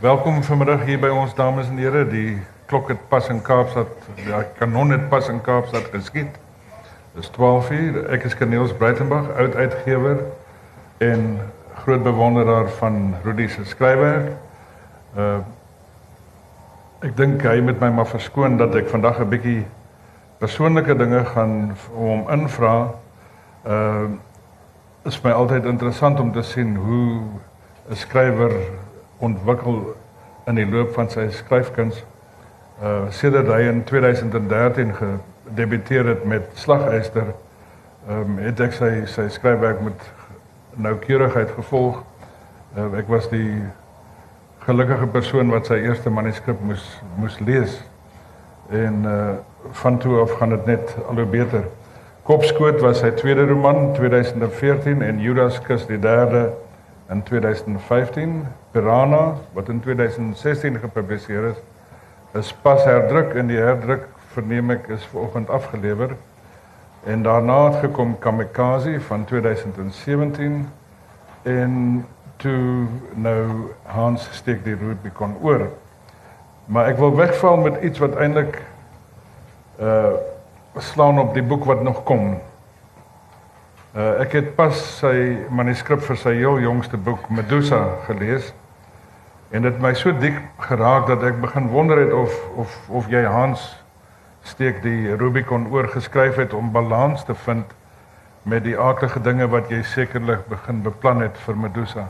welkom vanmiddag hier by ons dames en here. Die klok het pas in Kaapstad, die kanon het pas in Kaapstad geskiet. Dis 12 uur. Ek is Cornelis Breitenberg, oud uitgewer en groot bewonderaar van Rudy se skryfwerk. Uh ek dink hy met my maar verskoon dat ek vandag 'n bietjie persoonlike dinge gaan hom invra. Uh is my altyd interessant om te sien hoe 'n skrywer ontwikkel in die loop van sy skryfkuns. Uh sedert hy in 2013 gedebuteer het met Slageyster, ehm um, het ek sy sy skryfwerk met noukeurigheid gevolg. Uh, ek was die gelukkige persoon wat sy eerste manuskrip moes moes lees. En uh van toe af gaan dit net al hoe beter. Kopskoot was sy tweede roman 2014 en Judas Kus die derde in 2015. Piranha wat in 2016 gepubliseer is, is pas herdruk en die herdruk verneem ek is vanoggend afgelewer. En daarna het gekom Kamikaze van 2017 en toe nou Hans steek die Rubicon oor. Maar ek wil wegval met iets wat eintlik uh slaan op die boek wat nog kom. Uh ek het pas sy manuskrip vir sy heel jongste boek Medusa gelees. En dit my so diep geraak dat ek begin wonder het of of of jy Hans steek die Rubicon oorgeskryf het om balans te vind met die aardige dinge wat jy sekerlik begin beplan het vir Medusa.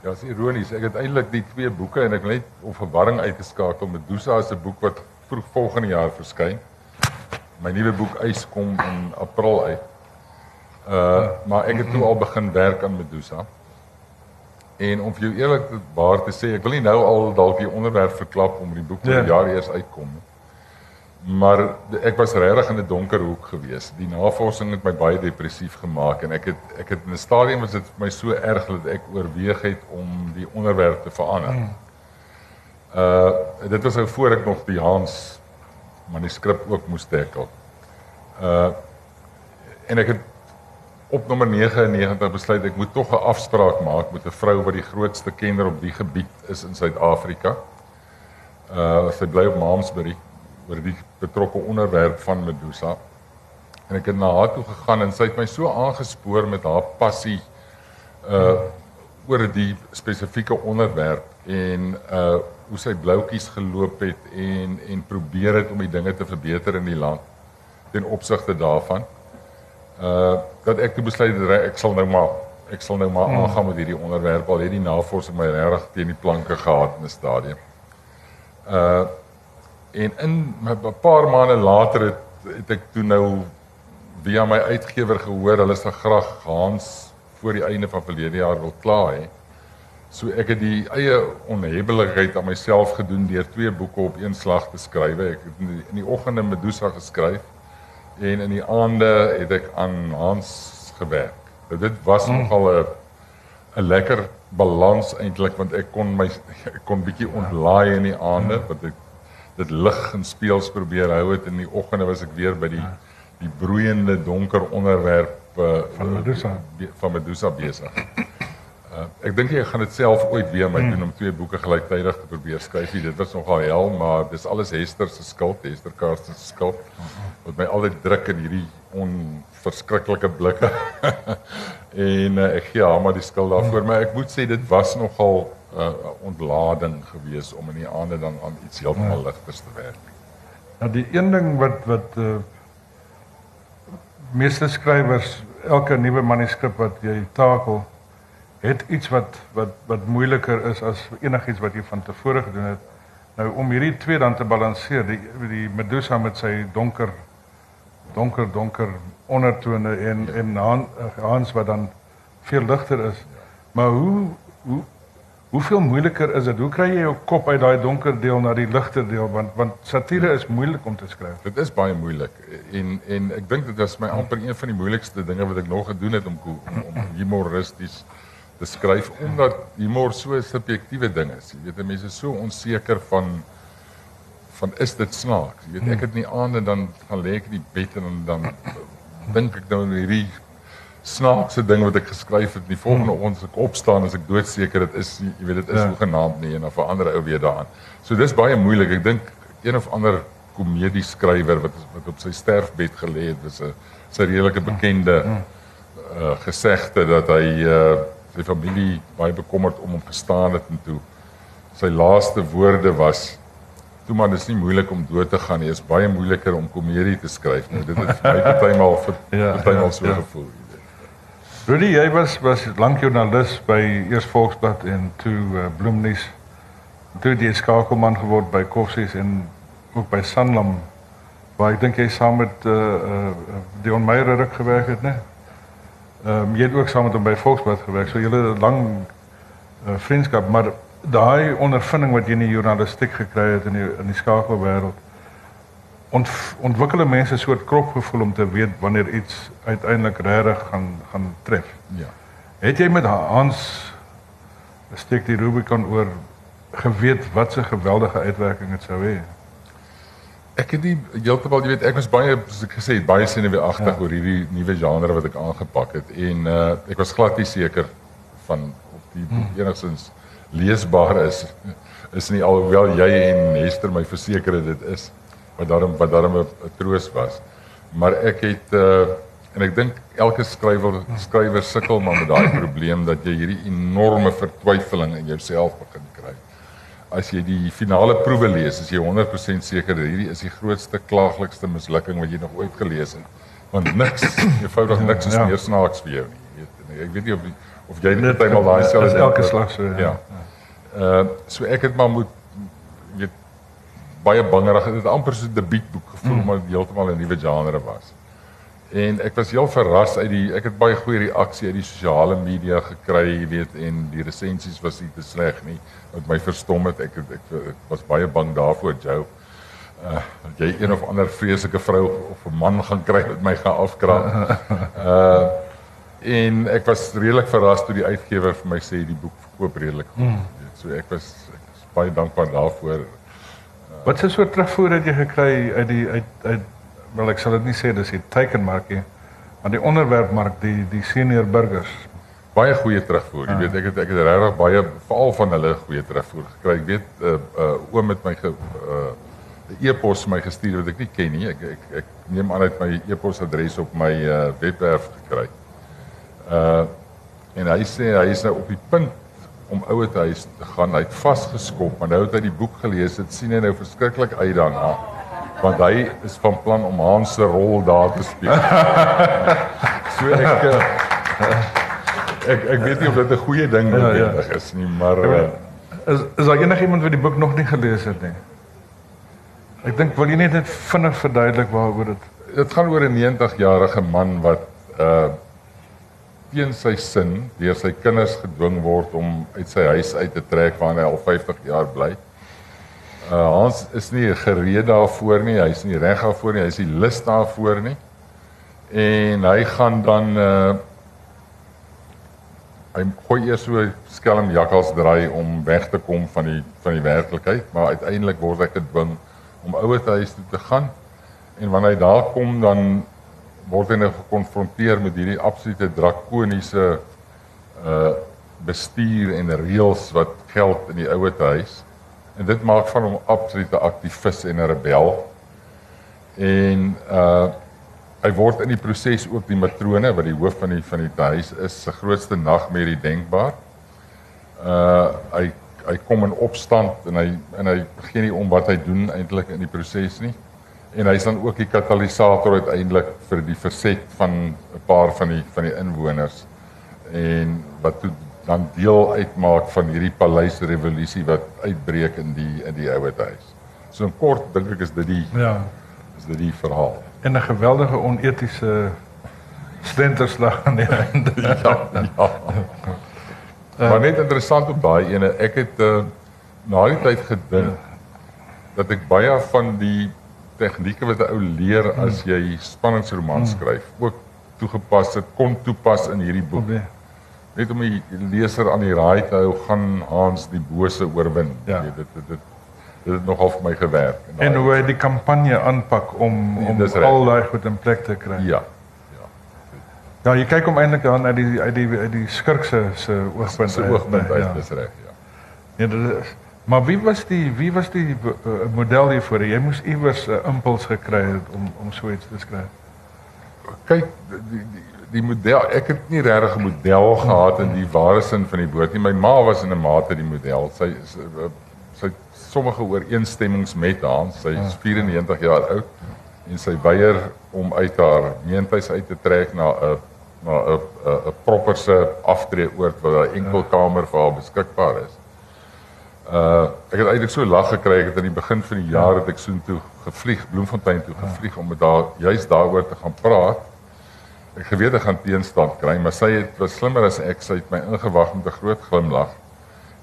Ja, is ironies. Ek het eintlik die twee boeke en ek net om verwarring uitgeskakel. Medusa is 'n boek wat vroeg volgende jaar verskyn. My nuwe boek Eis kom in April uit. Uh, maar ek het toe al begin werk aan Medusa. En om vir jou eerlikwaar te sê, ek wil nie nou al dalk die onderwerp verklap om die boek vir ja. jaar eers uitkom nie. Maar ek was regtig in 'n donker hoek gewees. Die navorsing het my baie depressief gemaak en ek het ek het in 'n stadium was dit vir my so erg dat ek oorweeg het om die onderwerp te verander. Mm. Uh dit was ou voor ek nog die Hans manuskrip ook moes tackle. Uh en ek het op nommer 99 besluit ek moet tog 'n afspraak maak met 'n vrou wat die grootste kenner op die gebied is in Suid-Afrika. Uh sy bly op Malmesbury oor die betrokke onderwerp van Medusa. En ek het na haar toe gegaan en sy het my so aangespoor met haar passie uh oor die spesifieke onderwerp en uh hoe sy bloukies geloop het en en probeer het om die dinge te verbeter in die land ten opsigte daarvan. Uh dat ek toe besluit het ek sal nou maar ek sal nou maar hmm. aangaan met hierdie onderwerp al het die navorsing my regtig teen die planke gehad in 'n stadium. Uh En in 'n paar maande later het, het ek toe nou via my uitgewer gehoor hulle sal graag Hans voor die einde van verlede jaar wil klaar hê. So ek het die eie onhebbelikheid aan myself gedoen deur twee boeke op een slag te skryf. Ek het in die, in die oggende Medusa geskryf en in die aande het ek aan Hans gewerk. Nou, dit was mm. nogal 'n 'n lekker balans eintlik want ek kon my ek kon bietjie ontlaai in die aande mm. want ek dit lig en speels probeer hou het in die oggende was ek weer by die die broeiende donker onderwerp uh, van Medusa van Medusa besig. Uh, ek dink jy gaan dit self ooit weer my hmm. doen om twee boeke gelyktydig te probeer skryf. Dit was nogal hel, maar dis alles Hester se skuld, Hester Karsten se skuld. Wat my altyd druk in hierdie onverskriklike blikke. en uh, ek gee haar maar die skuld daarvoor, maar ek moet sê dit was nogal 'n uh, ontlading gewees om in die aande dan aan iets heeltemal ja. ligters te werk. Nou die een ding wat wat uh meeste skrywers elke nuwe manuskrip wat jy takel het iets wat wat wat moeiliker is as enigiets wat jy van tevore gedoen het. Nou om hierdie twee dan te balanseer, die die Medusa met sy donker donker donker ondertone en ja. en Hans wat dan veel ligter is. Maar hoe hoe Hoeveel moeiliker is dit? Hoe kry jy jou kop uit daai donker deel na die ligter deel want want satire is moeilik om te skryf. Dit is baie moeilik en en ek dink dit was my amper een van die moeilikste dinge wat ek nog gedoen het om om, om humoristies te skryf omdat humor so 'n subjektiewe ding is. Jy weet mense is so onseker van van is dit snaaks. Jy weet ek het nie aande dan gaan lê ek in die bed en dan dan dink ek nou hierdie snaakse ding wat ek geskryf het. Die volgende oggend as ek opstaan as ek doodseker dit is, jy weet dit is Ja. hoegenaamd nie en dan verander ou weer daaraan. So dis baie moeilik. Ek dink een of ander komedie skrywer wat wat op sy sterfbed gelê het, was 'n sy redelike bekende uh gesegde dat hy uh sy familie baie bekommerd om hom gestaan het en toe sy laaste woorde was toe man dis nie moeilik om dood te gaan nie, is baie moeiliker om komedie te skryf. Nou dit het my partymal vir partymal ja, so ja. gevoel. Rudy, jy was was lank joernalis by eers Volksblad en toe uh, Bloemnuus. Toe jy skakelman geword by Kossies en ook by Sanlam waar ek dink jy saam met uh, uh, Dion Meyer ruk gewerk het, né? Ehm um, jy het ook saam met hom by Volksblad gewerk. So julle het 'n lang uh, vriendskap, maar daai ondervinding wat jy in die journalistiek gekry het in die in die skakelwêreld ont, ontwikkel mense 'n soort kropgevoel om te weet wanneer iets uiteindelik regtig gaan gaan tref. Ja. Het jy met Hans steek die Rubicon oor geweet wat 'n geweldige uitwerking dit sou hê? Ek het nie heeltemal, jy weet, ek was baie soos ek gesê het, baie senuweeagtig Ja. oor hierdie nuwe genre wat ek aangepak het en uh ek was glad nie seker van of die boek Hmm. enigstens leesbaar is. Is nie alhoewel jy en Hester my verseker het dit is wat daarom wat daarom 'n troos was. Maar ek het uh en ek dink elke skrywer skrywer sukkel maar met daai probleem dat jy hierdie enorme vertwyfeling in jouself begin as jy die finale proewe lees, is jy 100% seker dat hierdie is die grootste klaaglikste mislukking wat jy nog ooit gelees het. Want niks, eenvoudig niks is Ja. meer snaaks vir jou nie. Jy weet, ek weet nie of of jy net eendag daai is selfde elke slag so, ja. Ja. Uh so ek het maar moet weet baie bangerig. Dit het amper so 'n debuutboek gevoel mm. dit heeltemal 'n nuwe genre was. En ek was heel verras uit die ek het baie goeie reaksie uit die sosiale media gekry, jy weet, en die resensies was nie te sleg nie. Wat my verstom het, ek, ek ek was baie bang daarvoor, Joe. Uh dat jy een of ander vreeslike vrou of 'n man gaan kry wat my gaan afkraak. Uh en ek was redelik verras toe die uitgewer vir my sê die boek verkoop redelik goed. Mm. So ek was ek was baie dankbaar daarvoor. Wat se soort terugvoer het jy gekry uit die uit uit wel ek sal dit nie sê dis die teikenmarkie, maar die onderwerpmark, die die senior burgers. baie goeie terugvoer. Jy weet ek het ek het regtig baie veral van hulle goeie terugvoer gekry. Ek weet 'n uh, uh, oom het my ge, uh, e-pos my gestuur wat ek nie ken nie. Ek ek, ek neem aan uit my e-posadres op my uh, webwerf gekry. Uh en hy sê hy is nou op die punt om ouer huis te gaan. Hy het vasgeskop, maar nou het hy die boek gelees. Dit sien hy nou verskriklik uit daarna. Want hy is van plan om Hans se rol daar te speel. so ek uh, ek ek weet nie of dit 'n goeie ding Ja, ja. is nie, maar uh, Is is daar enigiemand wat die boek nog nie gelees het nie? Ek dink wil jy net net vinnig verduidelik waaroor dit dit gaan oor 'n 90-jarige man wat uh teen sy sin deur sy kinders gedwing word om uit sy huis uit te trek waar hy al 50 jaar bly. Uh Hans is nie gereed daarvoor nie, hy's nie reg daarvoor nie, hy's nie lus daarvoor nie. En hy gaan dan uh hy gooi eers so skelm jakkals draai om weg te kom van die van die werklikheid, maar uiteindelik word hy gedwing om ouer huis toe te gaan. En wanneer hy daar kom dan word hy nou gekonfronteer met hierdie absolute drakoniese uh bestuur en reëls wat geld in die ouer huis. En dit maak van hom absolute aktivis en 'n rebel. En uh hy word in die proses ook die matrone wat die hoof van die van die huis is, se grootste nagmerrie denkbaar. Uh hy hy kom in opstand en hy en hy gee nie om wat hy doen eintlik in die proses nie. En hy's dan ook die katalisator uiteindelik vir die verset van 'n paar van die van die inwoners en wat toe dan deel uitmaak van hierdie paleisrevolusie wat uitbreek in die in die ouer huis. So in kort dink ek is dit die ja is dit die verhaal. en 'n geweldige onetiese slenterslag aan die einde. ja, ja. maar net interessant op daai ene, ek het uh, na die tyd gedink dat ek baie van die tegnieke wat 'n ou leer as jy spanningsroman skryf, ook toegepas het, kon toepas in hierdie boek. Okay. Net om die leser aan die raai te hou, gaan Hans die bose oorwin. Ja. Jy, dit dit dit dit het nogal vir my gewerk. En hoe hy die kampanje aanpak om Nee, om al daai goed in plek te kry. ja. Ja, jy kyk hom eintlik dan uit die uit die uit die skurk se se oogpunt se oogpunt uit, ja. dis reg, ja. Nee, dit is maar wie was die wie was die uh, model hiervoor? Jy moes iewers 'n uh, impuls gekry het om om so iets te skryf. Kyk, die die die model, ek het nie regtig 'n model gehad in die ware sin van die woord nie. My ma was in 'n mate die model. Sy sy, het sommige ooreenstemmings met Hans. Sy is 94 jaar oud en sy weier om uit haar meentuis uit te trek na 'n na 'n 'n properse aftreeoord waar 'n enkel kamer vir haar beskikbaar is. Uh ek het eintlik so lag gekry ek het aan die begin van die jaar het ek soontoe gevlieg Bloemfontein toe gevlieg om met haar juist daaroor te gaan praat. Ek geweet ek gaan teenstand kry, maar sy het was slimmer as ek. Sy het my ingewag met 'n groot glimlag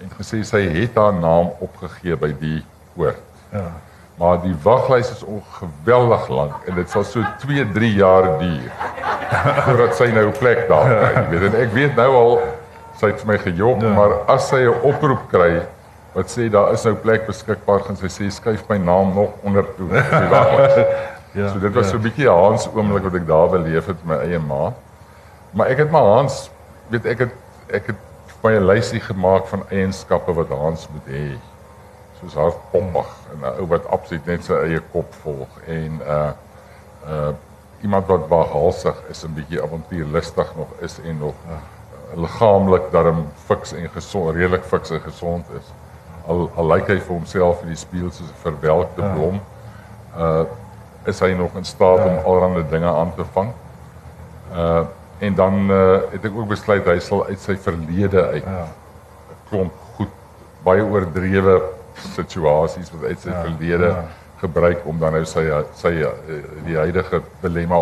en gesê sy het haar naam opgegee by die oord. Ja. Maar die waglys is ongeweldig lank en dit sal so 2-3 jaar duur voordat sy nou plek daar kry. Jy weet en ek weet nou al sy het vir my gejok, Ja. maar as sy 'n oproep kry wat sê daar is nou plek beskikbaar, gaan sy sê skuif my naam nog onder toe. Ja. So dit was ja. so 'n bietjie Hans oomblik wat ek daar beleef het met my eie ma. Maar ek het maar Hans, weet ek het ek het vir my 'n lysie gemaak van eienskappe wat Hans moet hê. Soos hardpompig en 'n ou wat absoluut net sy eie kop volg en uh uh iemand wat waaghalsig is, 'n bietjie avontuurlustig nog is en nog uh, liggaamlik darm fiks en gesond, redelik fiks en gesond is. Al al lyk hy vir homself in die spieël soos 'n verwelkte Ja. blom. Uh is hy nog in staat om allerlei dinge aan te vang. Uh en dan uh, het ek ook besluit hy sal uit sy verlede uit Ja. klomp goed baie oordrewe situasies wat uit sy Ja, verlede ja. gebruik om dan nou sy sy uh, die huidige dilemma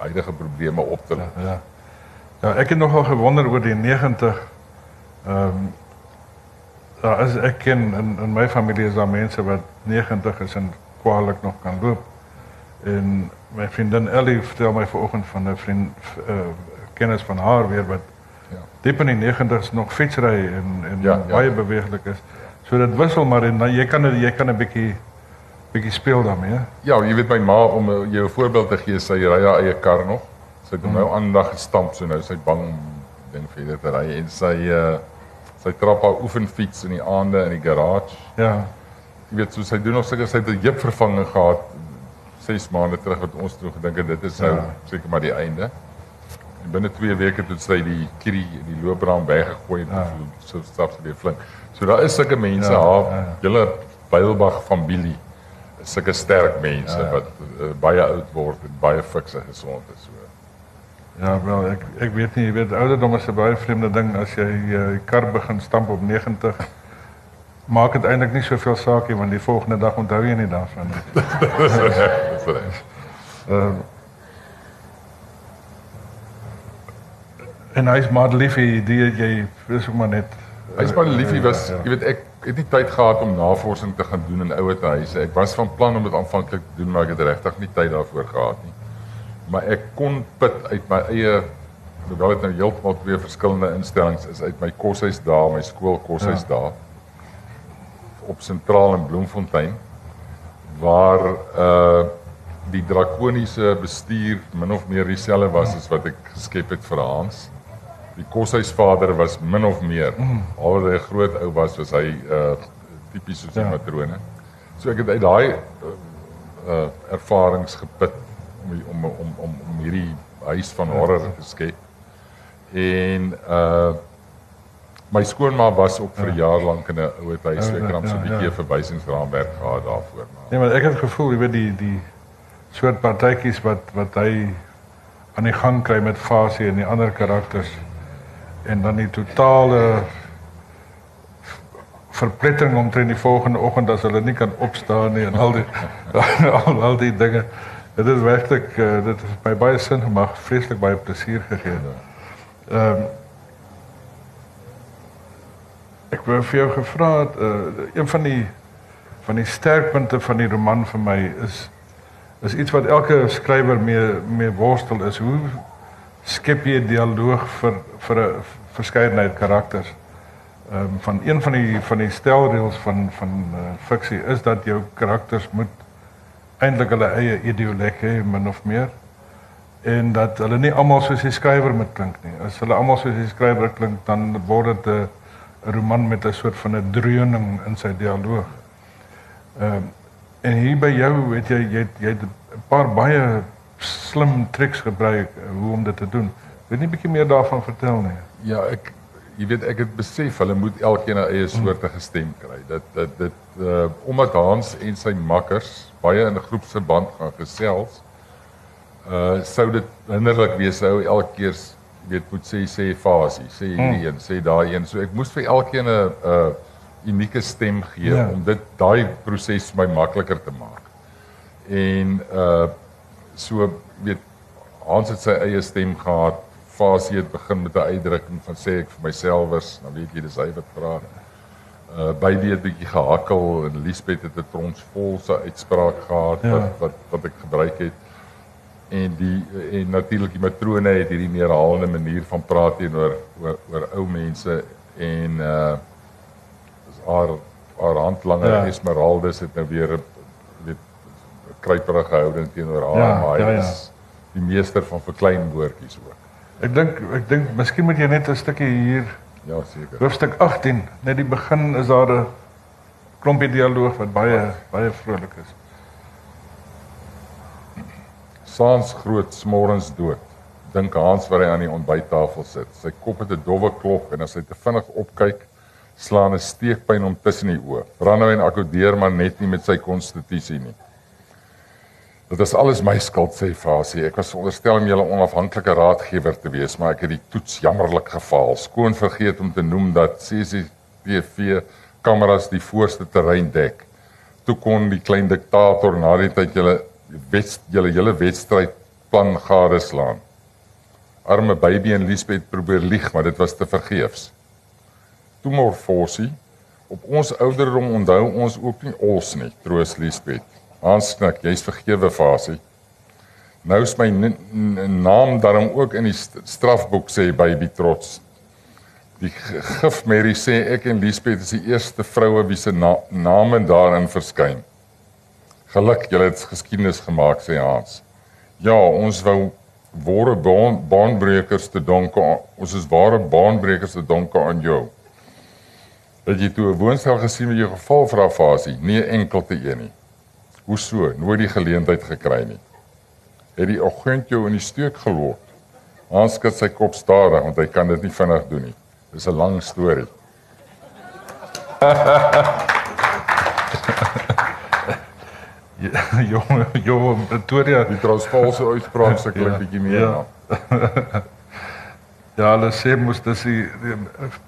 huidige probleme op te los. Ja. Ja, ek het nogal gewonder oor die 90 ehm ja, as ek ken in in my familie is daar mense wat 90 is en kwaliek nog kan loop. En my vriendin Ellie vertel my vanoggend van 'n vriend uh, kennis van haar weer wat Ja. diep in die 90's nog fietsry en en Ja, ja. baie beweeglik is. So dit wissel maar en jy kan jy kan 'n bietjie bietjie speel daarmee. hè? Ja, jy weet my ma om jou 'n voorbeeld te gee, sy ry haar eie kar nog. Sy het hom nou aandag gestamp, so nou sy bang ding verder te ry en sy uh sy trap haar oefenfiets in die aande in die garage. Ja. Jy weet so sy doen nog sulke sy het 'n jip vervanging gehad 6 maande terug wat ons toe gedink het dit is nou Ja. seker maar die einde. En binne 2 weke het sy die kierie en die loopbaan weggegooi en Ja. so, so stap sy weer flink. So daar is sulke mense Ja, haar ja. hele Beilbag familie is sulke sterk mense Ja. wat uh, baie oud word en baie fiks en gesond is so. Ja, wel ek ek weet nie, jy weet ouderdom is 'n baie vreemde ding as jy uh, die kar begin stamp op 90. Maak dit eintlik nie soveel saak nie want die volgende dag onthou jy nie daarvan nie. Dis reg, dis reg. Ehm En hy's maar liefie, die jy is ook maar net Hy's maar liefie was, Ja, ja. jy weet ek het nie tyd gehad om navorsing te gaan doen in ouer huise. Ek was van plan om dit aanvanklik te doen, maar ek het regtig nie tyd daarvoor gehad nie. Maar ek kon put uit my eie hoewel dit nou heeltemal twee verskillende instellings is uit my koshuis daar, my skool koshuis Ja. daar op sentraal in Bloemfontein waar uh die drakoniese bestuur min of meer dieselfde was as wat ek geskep het vir Hans. Die koshuisvader was min of meer al wat hy 'n groot ou was, was hy uh tipies soos die Ja. matrone. So ek het uit daai uh, uh ervarings geput om om om om om hierdie huis van horror te skep. En uh my skoonma was ook vir 'n jaar lank in 'n ouer huis. Ja, Ek het dan so 'n ja, bietjie ja. 'n verwysingsraamwerk gehad daarvoor, maar Nee, maar ek het gevoel, jy weet die die soort partytjies wat wat hy aan die gang kry met Fasie en die ander karakters en dan die totale verplettering omtrent die volgende oggend as hulle nie kan opstaan nie en al die al, al die dinge. Dit is werklik uh, dit het my baie sin gemaak, vreeslik baie plesier gegee. Ehm Ek wou vir jou gevra het uh, een van die van die sterkpunte van die roman vir my is is iets wat elke skrywer mee mee worstel is hoe skep jy 'n dialoog vir vir 'n verskeidenheid karakters. Ehm um, van een van die van die stelreëls van van uh, fiksie is dat jou karakters moet eintlik hulle eie ideologie hê min of meer. en dat hulle nie almal soos die skrywer moet klink nie. As hulle almal soos die skrywer klink, dan word dit 'n 'n roman met 'n soort van 'n dreuning in sy dialoog. Ehm uh, en hier by jou weet jy jy het, jy het 'n paar baie slim triks gebruik hoe om dit te doen. Wil jy 'n bietjie meer daarvan vertel nie? Ja, ek jy weet ek het besef hulle moet elkeen 'n eie soortige stem kry. Dat dit dit uh omdat Hans en sy makkers baie in 'n groepsverband gaan gesels, uh sou dit hinderlik wees ou elke keer weet moet sê sê fasie, sê hierdie een, sê daai een. So ek moes vir elkeen 'n 'n unieke stem gee ja. om dit daai proses vir my makliker te maak. En uh so weet Hans het sy eie stem gehad. Fasie het begin met 'n uitdrukking van sê ek vir myself was, dan weet jy dis hy wat vra. Uh baby het bietjie gehakkel en Liesbeth het 'n tronsvolse uitspraak gehad ja. wat wat wat ek gebruik het en die en natuurlik die matrone het hierdie meer halende manier van praat teenoor oor oor ou mense en uh haar haar handlanger ja. Esmeralda het nou weer weet kruiperige houding teenoor haar ja, maar hy ja, ja. is die meester van verklein woordjies ook. Ek dink ek dink miskien moet jy net 'n stukkie hier Ja, seker. Hoofstuk 18, net die begin is daar 'n klompie dialoog wat baie baie vrolik is. Saans groot smorens dood. Dink Hans waar hy aan die ontbyttafel sit. Sy kop het 'n dowwe klop en as hy te vinnig opkyk, slaan 'n steekpyn hom tussen die oë. Brandhou en akkodeer maar net nie met sy konstitusie nie. Dit is alles my skuld sê Fasie. Ek was veronderstel om julle onafhanklike raadgewer te wees, maar ek het die toets jammerlik gefaal. Skoon vergeet om te noem dat CCTV kameras die voorste terrein dek. Toe kon die klein diktator na die tyd julle wet julle hele wedstryd plan gade slaan. Arme baby en Liesbeth probeer lieg, maar dit was te vergeefs. Toe morfosie op ons ouderdom onthou ons ook nie ons nie, troos Liesbeth. Hans knik, jy's vergewe fasie. Nou is my naam daarom ook in die strafboek sê baby trots. Die gif Mary sê ek en Liesbeth is die eerste vroue wie se na name daarin verskyn. Geluk, julle het geskiedenis gemaak sê Hans. Ja, ons wou ware baan, baanbrekers te danke. Ons is ware baanbrekers te danke aan jou. Dat jy toe 'n woonstel gesien met jou geval vra fasie, nie enkel te een nie. Hoe so? Nooit die geleentheid gekry nie. Het die agent jou in die steek geloop? Hans skud sy kop stadig want hy kan dit nie vinnig doen nie. Dis 'n lang storie. ja, jo, jo, Pretoria, die Transvaalse uitspraak se klink ja, bietjie meer. Ja. ja, hulle sê mos dis die, die,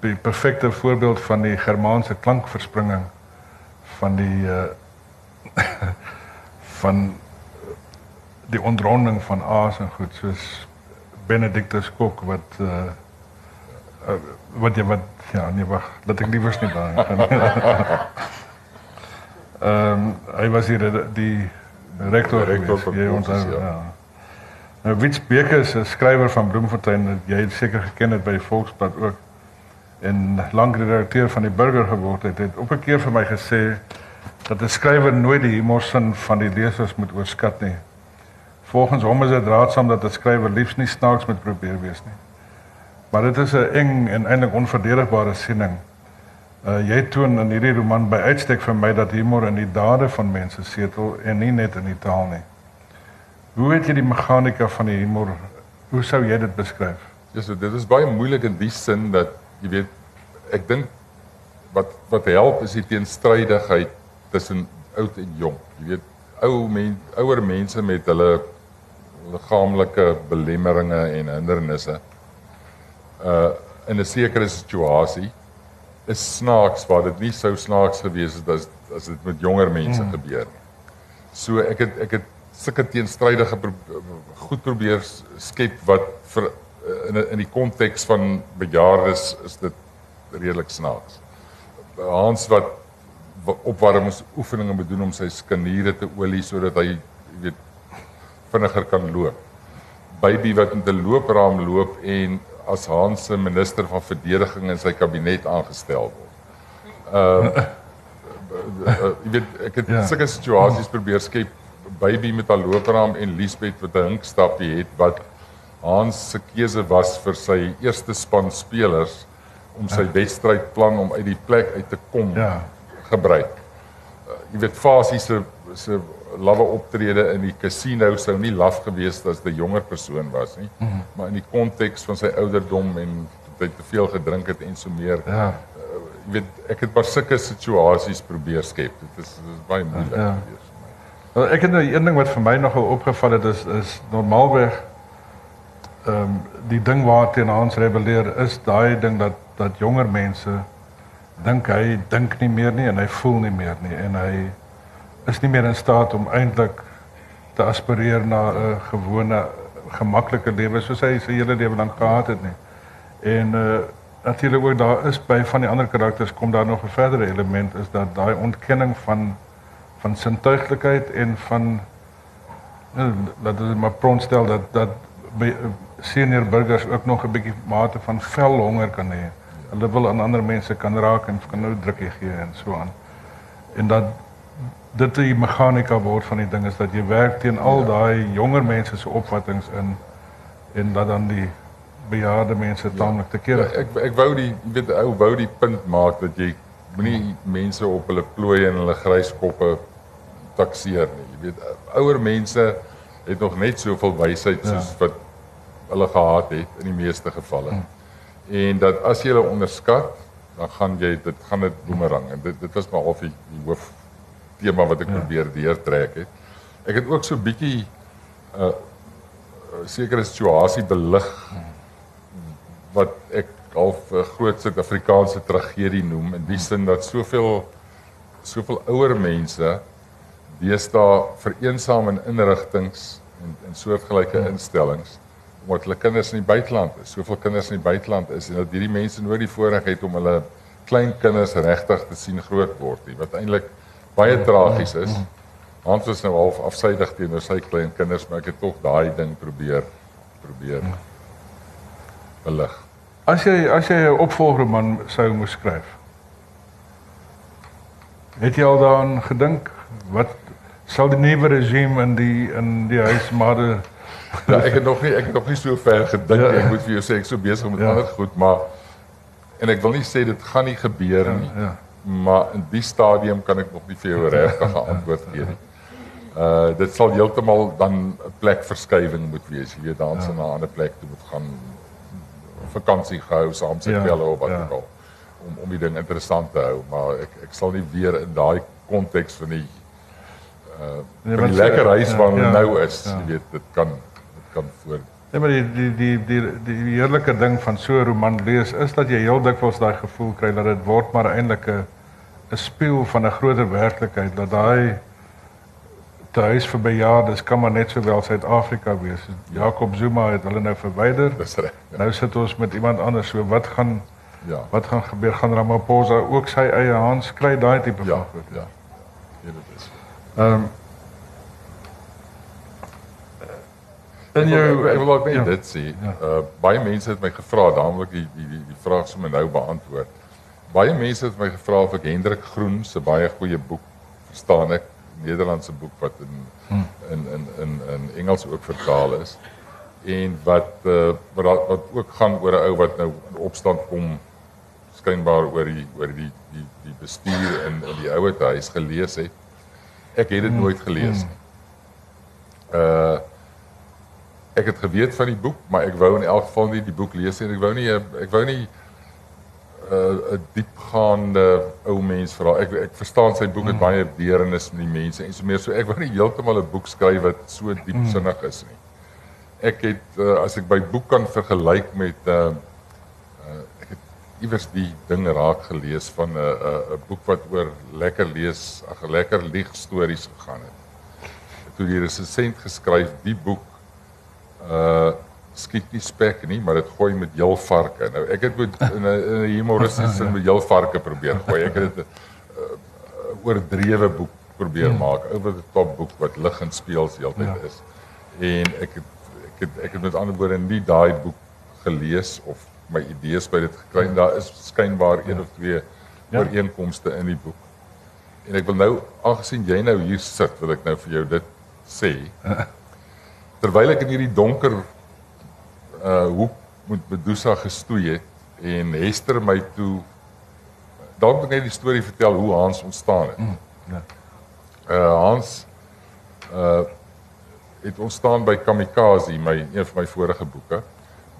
die perfekte voorbeeld van die Germaanse klankverspringing van die uh, van die ontronding van aas en goed soos Benedictus Kok wat uh, uh wat jy wat ja nee wag dat ek liewers nie daar gaan Ehm um, hy was hier die, die rektor rektor van jy onthou ja. ja. Nou Wits Beker is 'n skrywer van Bloemfontein jy het seker geken het by die Volksblad ook en lank redakteur van die Burger geword het het op 'n keer vir my gesê dat 'n skrywer nooit die humorsin van die lesers moet oorskat nie. Volgens hom is dit raadsaam dat 'n skrywer liefs nie snaaks moet probeer wees nie. Maar dit is 'n eng en eintlik onverdedigbare siening. Uh jy toon in hierdie roman by uitstek vir my dat humor in die dade van mense setel en nie net in die taal nie. Hoe weet jy die meganika van die humor? Hoe sou jy dit beskryf? Ja, so dit is baie moeilik in die sin dat jy weet ek dink wat wat help is die teenstrydigheid tussen oud en jonk. Jy weet, ou men, ouer mense met hulle liggaamlike belemmeringe en hindernisse uh in 'n sekere situasie is snaaks waar dit nie sou snaaks gewees het as as dit met jonger mense hmm. gebeur nie. So ek het ek het sulke teenstrydige pro goed probeer skep wat vir in in die konteks van bejaardes is dit redelik snaaks. Hans wat opwarmingsoefeninge moet doen om sy skaniere te olie sodat hy weet vinniger kan loop. Baby wat met 'n loopraam loop en as Hans se minister van verdediging in sy kabinet aangestel word. Ehm uh, jy weet ek het ja. sulke situasies probeer skep baby met 'n loopraam en Liesbeth wat 'n hinkstapie het wat Hans se keuse was vir sy eerste span spelers om sy ja. wedstrydplan om uit die plek uit te kom Ja. gebruik. Uh, jy weet Fasie se se lawwe optrede in die casino sou nie laf gewees het as 'n jonger persoon was nie, mm. -hmm. maar in die konteks van sy ouderdom en dat hy te veel gedrink het en so meer. Ja. Jy weet ek het maar sulke situasies probeer skep. Dit is dit is baie moeilik Ja. gewees. Wel, ek het nou een ding wat vir my nogal opgeval het is is normaalweg ehm um, die ding waarteen Hans rebelleer is daai ding dat dat jonger mense dink hy dink nie meer nie en hy voel nie meer nie en hy is nie meer in staat om eintlik te aspireer na 'n gewone gemaklike lewe soos hy sy hele lewe lank gehad het nie. En uh natuurlik ook daar is by van die ander karakters kom daar nog 'n verdere element is dat daai ontkenning van van sintuiglikheid en van eh, dat dit maar pront stel dat dat by eh, senior burgers ook nog 'n bietjie mate van velhonger kan hê. Hulle wil aan ander mense kan raak en kan nou drukkie gee en so aan. En dat dit die meganika word van die ding is dat jy werk teen al ja. daai jonger mense se opvattinge in en dat dan die bejaarde mense taamlik te kere. Ja, ek ek wou die weet ou wou die punt maak dat jy moenie mense op hulle plooie en hulle grys koppe takseer nie. Jy weet ouer mense het nog net soveel wysheid soos ja. wat hulle gehad het in die meeste gevalle. Hmm. En dat as jy hulle onderskat, dan gaan jy dit gaan dit boemerang en dit dit was maar of die, die hoof tema wat ek ja. probeer deurtrek het. Ek het ook so bietjie 'n uh, sekere situasie belig wat ek half 'n groot Suid-Afrikaanse tragedie noem in die sin dat soveel soveel ouer mense deesdae vereensaam in inrigtinge en en soortgelyke Ja. instellings omdat hulle kinders in die buiteland is. Soveel kinders in die buiteland is en dat hierdie mense nooit die voorreg het om hulle klein kinders regtig te sien groot word nie, wat eintlik baie tragies is. Hans is nou half afsydig teenoor sy klein kinders, maar ek het tog daai ding probeer probeer belig. As jy as jy 'n opvolgroman sou moes skryf. Het jy al daaraan gedink wat sal die nuwe regime in die in die huis maar Ja, ek het nog nie ek het nog nie so ver gedink nie. Ek moet vir jou sê ek is so besig met Ja. ander goed, maar en ek wil nie sê dit gaan nie gebeur nie. ja. Maar in die stadium kan ek nog nie vir jou regtig 'n antwoord gee nie. Uh dit sal heeltemal dan 'n plekverskywing moet wees. Jy weet dan ja. na 'n ander plek toe moet gaan vakansie gehou saam met Ja, Bella of wat ja. ook al om om die ding interessant te hou, maar ek ek sal nie weer in daai konteks van die uh Nee, van die lekker huis ja, waar ja, nou is. ja. Jy weet dit kan dit kan voor Ja, maar die die die die die heerlike ding van so 'n roman lees is dat jy heel dikwels daai gevoel kry dat dit word maar eintlik 'n 'n spieël van 'n groter werklikheid dat daai tuis vir bejaardes kan maar net sowel Suid-Afrika wees. Jakob Zuma het hulle nou verwyder. dis reg. Ja. Nou sit ons met iemand anders. So wat gaan ja. wat gaan gebeur? Gaan Ramaphosa ook sy eie hand kry daai tipe Ja, van goed? ja. Ja, dit is. Ehm um, in jou ek wil ook net ja. dit sê. Ja. Uh baie mense het my gevra, daaromlik die die die, die vraag sommer nou beantwoord. Baie mense het my gevra of ek Hendrik Groen se baie goeie boek verstaan ek, Nederlandse boek wat in Hmm. in in in in Engels ook vertaal is. En wat uh wat wat ook gaan oor 'n ou wat nou in opstand kom skynbaar oor die oor die die die bestuur in in die ouer huis gelees het. Ek het dit nooit gelees nie. Uh ek het geweet van die boek, maar ek wou in elk geval nie die boek lees en Ek wou nie 'n- ek wou nie 'n uh, 'n diepgaande ou mens vra. Ek ek verstaan sy boek het baie deernis met die mense en so meer. So ek wou nie heeltemal 'n boek skryf wat so diepsinnig is nie. Ek het uh, as ek by boek kan vergelyk met uh, uh ek het iewers die ding raak gelees van 'n uh, 'n uh, 'n boek wat oor lekker lees, ag lekker lieg stories gegaan het. Toe die resensent geskryf die boek uh skiet nie spek nie, maar dit gooi met heel varke. Nou ek het met in 'n humoristiese sin met heel varke probeer gooi. Ek het dit 'n uh, oordrewe boek probeer maak, oor die top boek wat lig en speels heeltyd Ja. is. En ek het ek het ek het met ander woorde nie daai boek gelees of my idees by dit gekry en daar is skynbaar een of twee Ja. ooreenkomste in die boek. En ek wil nou aangesien jy nou hier sit, wil ek nou vir jou dit sê. Terwyl ek in hierdie donker uh hoe moet Medusa gestoei het en Hester my toe dalk net die storie vertel hoe Hans ontstaan het. Mm, ja. Uh Hans uh het ontstaan by Kamikaze, my een van my vorige boeke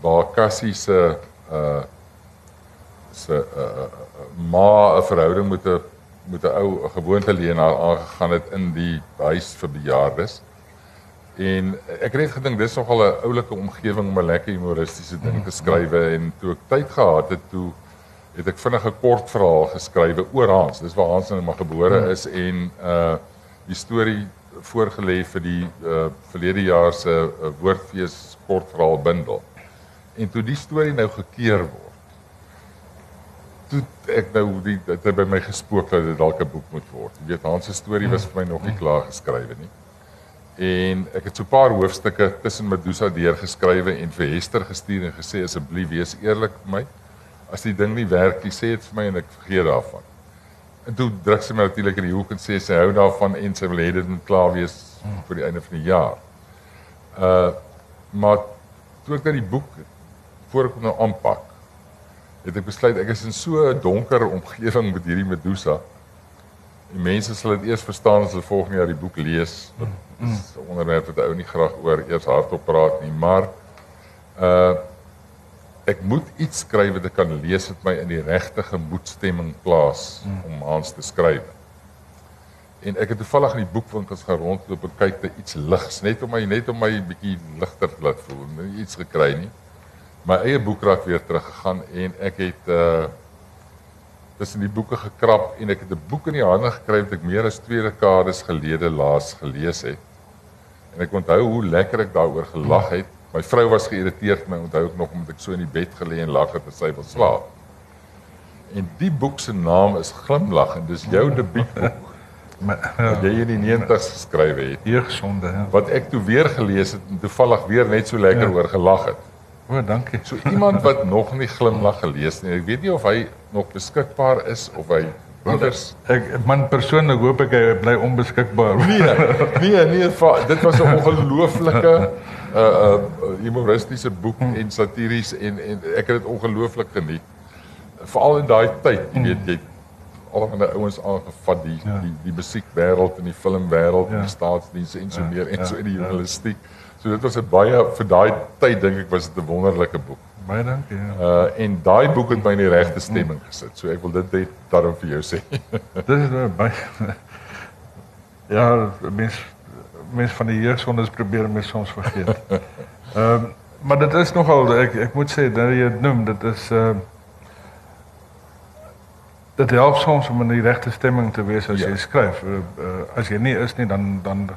waar Cassie se uh se uh, uh, ma 'n verhouding met 'n met 'n ou gewoonte leenaar aangegaan het in die huis vir bejaardes. En ek het net gedink dis nogal 'n oulike omgewing om 'n lekker humoristiese ding te skryf en toe ek tyd gehad het toe het ek vinnig 'n kort verhaal geskrywe oor Hans. Dis waar Hans nou maar gebore is en uh die storie voorgelê vir die uh verlede jaar se uh, woordfees kortverhaal bundel. En toe die storie nou gekeer word. Toe ek nou die dit het by my gespook dat dit dalk 'n boek moet word. Jy weet Hans se storie was vir my nog nie klaar geskrywe nie. En ek het so 'n paar hoofstukke tussen Medusa deur geskrywe en vir Hester gestuur en gesê asseblief wees eerlik met my. As die ding nie werk nie, sê dit vir my en ek vergeet daarvan. En toe druk sy my natuurlik in die hoek en sê sy hou daarvan en sy wil hê dit moet klaar wees vir die einde van die jaar. Uh maar toe ek net die boek voor ek hom nou aanpak, het ek besluit ek is in so 'n donker omgewing met hierdie Medusa. Die mense sal dit eers verstaan as hulle volgende jaar die boek lees. Dit is 'n onderwerp wat ou nie graag oor eers hardop praat nie, maar uh ek moet iets skryf wat ek kan lees wat my in die regte gemoedstemming plaas om Hans te skryf. En ek het toevallig in die boekwinkels gaan rondloop en kyk vir iets ligs, net om my net om my bietjie ligter te laat voel, nie iets gekry nie my eie boekrak weer teruggegaan en ek het uh tussen die boeke gekrap en ek het 'n boek in die hande gekry wat ek meer as 2 dekades gelede laas gelees het. En ek onthou hoe lekker ek daaroor gelag het. My vrou was geïrriteerd my, onthou ek nog omdat ek so in die bed gelê en lag het terwyl sy wil slaap. En die boek se naam is Glimlag en dis jou debuutboek. Maar ja, jy in die 90's geskryf het. Jeugsonde, ja. Wat ek toe weer gelees het en toevallig weer net so lekker ja. oor gelag het. O, oh, dankie. So iemand wat nog nie glimlag gelees nie. Ek weet nie of hy nog beskikbaar is of hy anders ek man persoonlik hoop ek hy bly onbeskikbaar. Nee, nee, nee, dit was 'n ongelooflike uh uh humoristiese boek en satiries en en ek het dit ongelooflik geniet. Veral in daai tyd, jy weet jy almal ouens aangevat die ja. die die musiekwêreld en die filmwêreld ja. en die staatsdienste en so ja. meer en ja. so in die ja. journalistiek. Ja. So dit was 'n baie vir daai tyd dink ek was dit 'n wonderlike boek. Baie dankie. Ja. Uh en daai boek het my in die regte stemming gesit. So ek wil dit net daarom vir jou sê. dit is nou baie Ja, mens mens van die jeugsondes probeer mens soms vergeet. Ehm um, maar dit is nogal ek ek moet sê dat jy dit noem, dit is ehm uh, dit help soms om in die regte stemming te wees as ja. jy skryf. Uh, uh, as jy nie is nie dan dan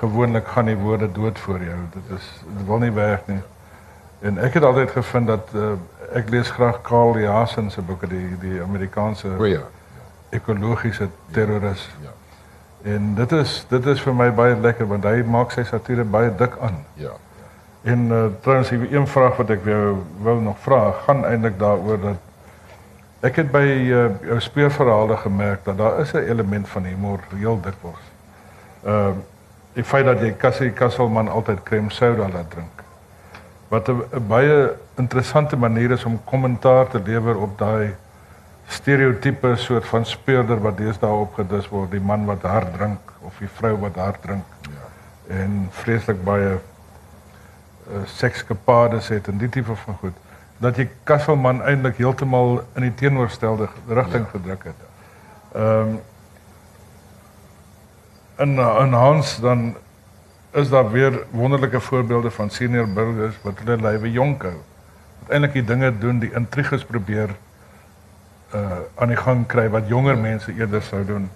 gewoonlik gaan die woorde dood voor jou. Dit is dit wil nie werk nie. En ek het altyd gevind dat uh, ek lees graag Karl Jasen se boeke die die Amerikaanse o ja, ekologiese terroris. Ja. En dit is dit is vir my baie lekker want hy maak sy satire baie dik aan. Ja. En uh, trouens hier een vraag wat ek jou wil nog vra, gaan eintlik daaroor dat ek het by uh, jou speurverhale gemerk dat daar is 'n element van humor heel dikwels. Ehm uh, die feit dat jy Cassie Kasselman altyd krem soda laat drink. Wat 'n baie interessante manier is om kommentaar te lewer op daai stereotipe soort van speurder wat deesdae opgedis word, die man wat hard drink of die vrou wat hard drink. Ja. En vreeslik baie uh, sekskapades het en die tipe van goed dat jy Kasselman eintlik heeltemal in die teenoorgestelde rigting ja. gedruk het. Ehm um, in in Hans dan is daar weer wonderlike voorbeelde van senior burgers wat hulle lywe jonk hou. Eintlik die dinge doen, die intriges probeer uh aan die gang kry wat jonger mense eerder sou doen.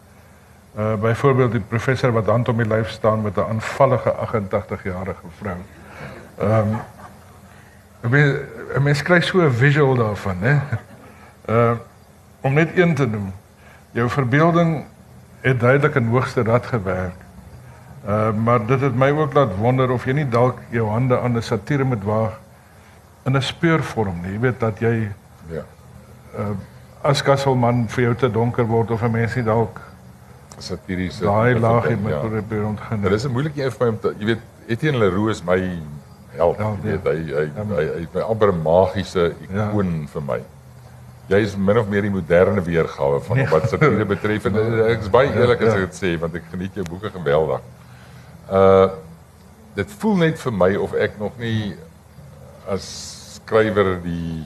Uh byvoorbeeld die professor wat hand om die lyf staan met 'n aanvallige 88-jarige vrou. Ehm um, ek mens kry so 'n visual daarvan, hè. Uh om net een te noem. Jou verbeelding het duidelik in hoogste rad gewerk. Uh maar dit het my ook laat wonder of jy nie dalk jou hande aan 'n satire moet waag in 'n speurvorm nie. Jy weet dat jy ja. Uh as Kasselman vir jou te donker word of 'n mens nie dalk satiriese daai laag het met ja. probeer ontgin. Dit is 'n moeilike een vir my om te jy weet Etienne Leroux is my held. Held, Jy ja. weet hy hy hy, hy is my amper 'n magiese ikoon vir my. Jy is min of meer die moderne weergawe van Nee. wat satire betref en eh, ek is baie eerlik as ek dit sê want ek geniet jou boeke geweldig. Uh dit voel net vir my of ek nog nie as skrywer die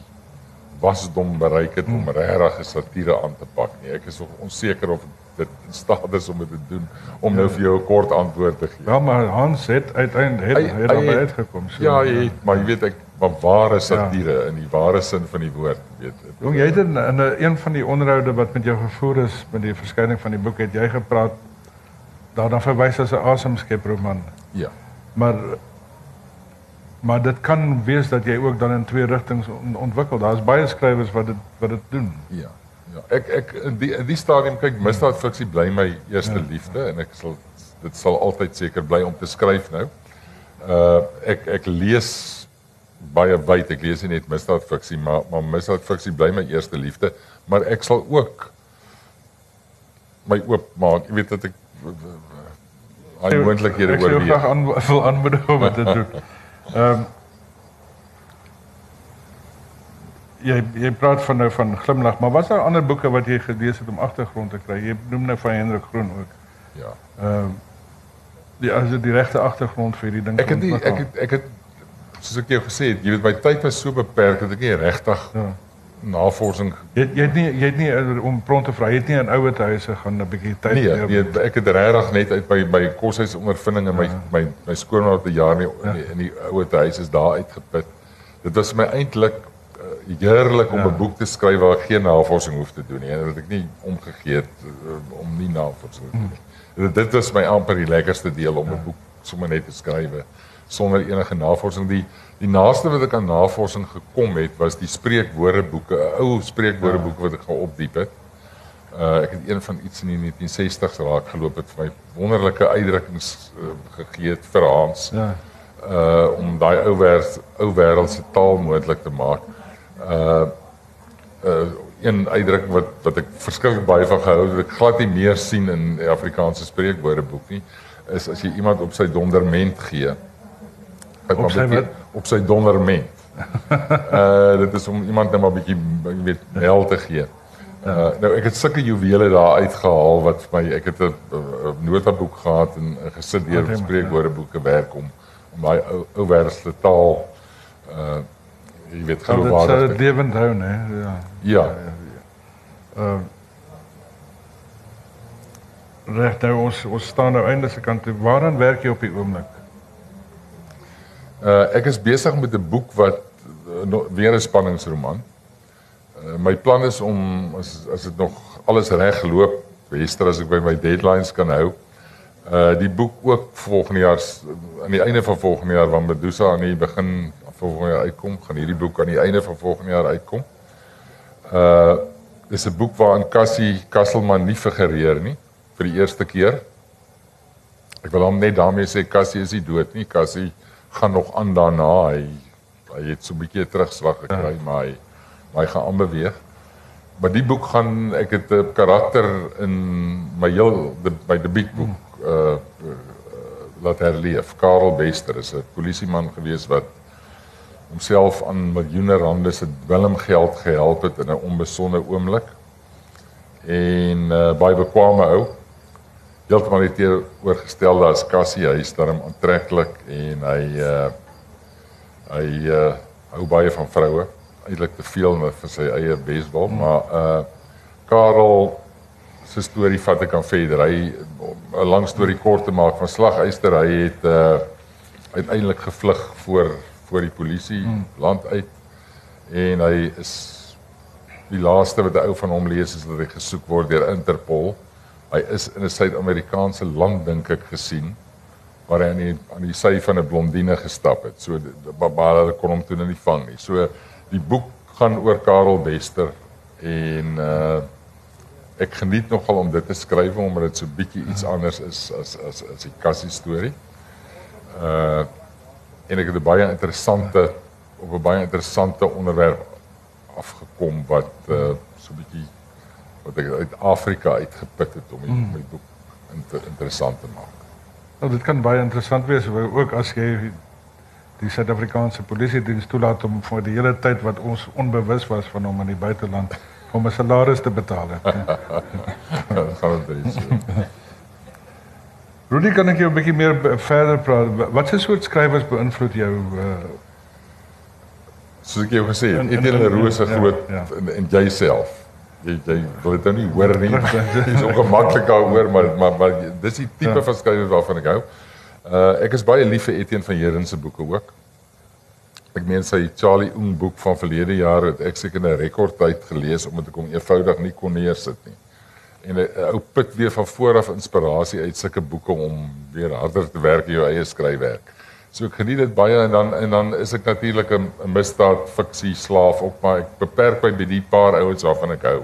wasdom bereik het om regtig 'n satire aan te pak nie. Ek is nog onseker of dit in staat is om dit te doen om nou vir jou 'n kort antwoord te gee. Ja, maar Hans het uiteindelik het, Hy- het hy daarby het- uitgekom. So, Ja, het, maar jy weet ek maar ware satire in die ware sin van die woord, weet. Jong, jy het in, in een van die onderhoude wat met jou gevoer is met die verskyning van die boek het jy gepraat daarna verwys as 'n asemskep roman. Ja. Maar maar dit kan wees dat jy ook dan in twee rigtings on, ontwikkel. Daar's baie skrywers wat dit wat dit doen. Ja. Ja, ek ek in die in die stadium kyk misdaadfiksie bly my eerste liefde en ek sal dit sal altyd seker bly om te skryf nou. Uh ek ek lees baie wyd. Ek lees nie net misdaadfiksie, maar maar misdaadfiksie bly my eerste liefde, maar ek sal ook my oop maak. Jy weet dat ek hy moontlikhede Ek sou oorweeg. graag aan wil aanmoedig om dit te doen. Ehm Jy jy praat van nou van glimlag, maar was daar ander boeke wat jy gelees het om agtergrond te kry? Jy noem nou van Hendrik Groen ook. Ja. Ehm die as dit die regte agtergrond vir hierdie ding Ek het nie ek het ek het soos ek jou gesê het, jy weet my tyd was so beperk dat ek nie regtig Ja. navorsing Jy jy het nie jy het nie eh, om pront te vra, jy het nie in ouer huise gaan 'n bietjie tyd Nee, neem. nee, ek het regtig net uit my my koshuis ondervinding en my my my skoonma op 'n jaar nie in die, in die ouer huis is daar uitgeput. Dit was my eintlik uh, heerlik om 'n boek te skryf waar ek geen navorsing hoef te doen nie en dat ek nie omgegee het uh, om nie navorsing te doen nie. Dit dit was my amper die lekkerste deel om 'n boek sommer net te skryf sonder enige navorsing. Die die naaste wat ek aan navorsing gekom het was die spreekwoordeboeke, 'n ou spreekwoordeboek wat ek gaan opdiep het. Uh ek het een van iets in die 1960s raak geloop het vir my wonderlike uitdrukkings uh, gegee het vir Hans Ja. uh om daai ou wêreld ou wêreldse taal moontlik te maak. Uh uh een uitdrukking wat wat ek verskriklik baie van gehou het, wat ek glad nie meer sien in Afrikaanse spreekwoordeboek nie, is as jy iemand op sy donderment gee. Wat Op sy beteken- Op sy donderment. uh dit is om iemand net maar bietjie weet hel te gee. Uh, nou ek het sulke juwele daar uitgehaal wat vir my ek het 'n uh, notaboek gehad en uh, gesit deur Wat hy- spreekwoordeboeke werk om om daai ou ou wêreldse taal uh jy weet dit geloofwaardig sou te lewend hou, né? Ja. Ja. Ehm Reg nou ons ons staan nou einde se kant toe. Waaraan werk jy op die oomblik? Uh ek is besig met 'n boek wat uh, no, weer 'n spanningsroman. Uh, my plan is om as as dit nog alles reg loop, Wester as ek by my deadlines kan hou, uh die boek ook volgende jaar aan die einde van volgende jaar wanneer Medusa aan die begin volgende jaar uitkom, gaan hierdie boek aan die einde van volgende jaar uitkom. Uh dis 'n boek waarin Cassie Kasselman nie figureer nie vir die eerste keer. Ek wil hom net daarmee sê Cassie is nie dood nie. Cassie gaan nog aan daarna. Hy hy het so 'n bietjie terugslag gekry, ja. maar hy maar hy gaan aanbeweeg. Maar die boek gaan ek het 'n karakter in my heel de, my debuutboek uh, uh laat herleef. Karel Bester is 'n polisieman gewees wat homself aan miljoene rande se dwelmgeld gehelp het in 'n onbesonde oomblik. En uh, baie bekwame ou heeltemal nie teenoorgestelde as Cassie. Hy is daarom aantreklik en hy uh hy uh hou baie van vroue. Eintlik te veel vir sy eie beswil, mm. maar uh Karel se storie vat ek aan verder. Hy 'n lang storie kort te maak van Slaguister, hy het uh uiteindelik gevlug voor voor die polisie mm. land uit en hy is die laaste wat 'n ou van hom lees is dat hy gesoek word deur Interpol. Hy is in 'n Suid-Amerikaanse land dink ek gesien waar hy aan die aan die sy van 'n blondine gestap het. So hulle kon hom toe nie vang nie. So die boek gaan oor Karel Bester en uh ek geniet nogal om dit te skryf omdat dit so bietjie iets anders is as as as die Cassie storie. Uh en ek het 'n baie interessante op 'n baie interessante onderwerp afgekom wat uh so 'n bietjie wat ek uit Afrika uitgeput het om die, mm. my boek inter, interessant te maak. Nou dit kan baie interessant wees, ook as jy die Suid-Afrikaanse polisie diens toelaat om vir die hele tyd wat ons onbewus was van hom in die buiteland om 'n salaris te betaal het. gaan dit so. Rudy, kan ek jou 'n bietjie meer verder praat? Wat se soort skrywers beïnvloed jou uh Soos ek jou gesê het, En- en- Etienne en- Leroux se ja, groot ja. en, en jouself. Jy jy wil dit nou nie hoor nie. Dis ongemaklik daaroor, maar maar maar dis die tipe Ja. van skrywer waarvan ek hou. Uh ek is baie lief vir Etienne van Heeren se boeke ook. Ek meen sy Charlie Oom boek van verlede jaar het ek seker 'n rekordtyd gelees omdat ek hom eenvoudig nie kon neersit nie. En 'n ou put weer van vooraf inspirasie uit sulke boeke om weer harder te werk in jou eie skryfwerk. So ek geniet dit baie en dan en dan is ek natuurlik 'n misdaad fiksie slaaf op maar ek beperk my by die paar ouens waarvan ek hou.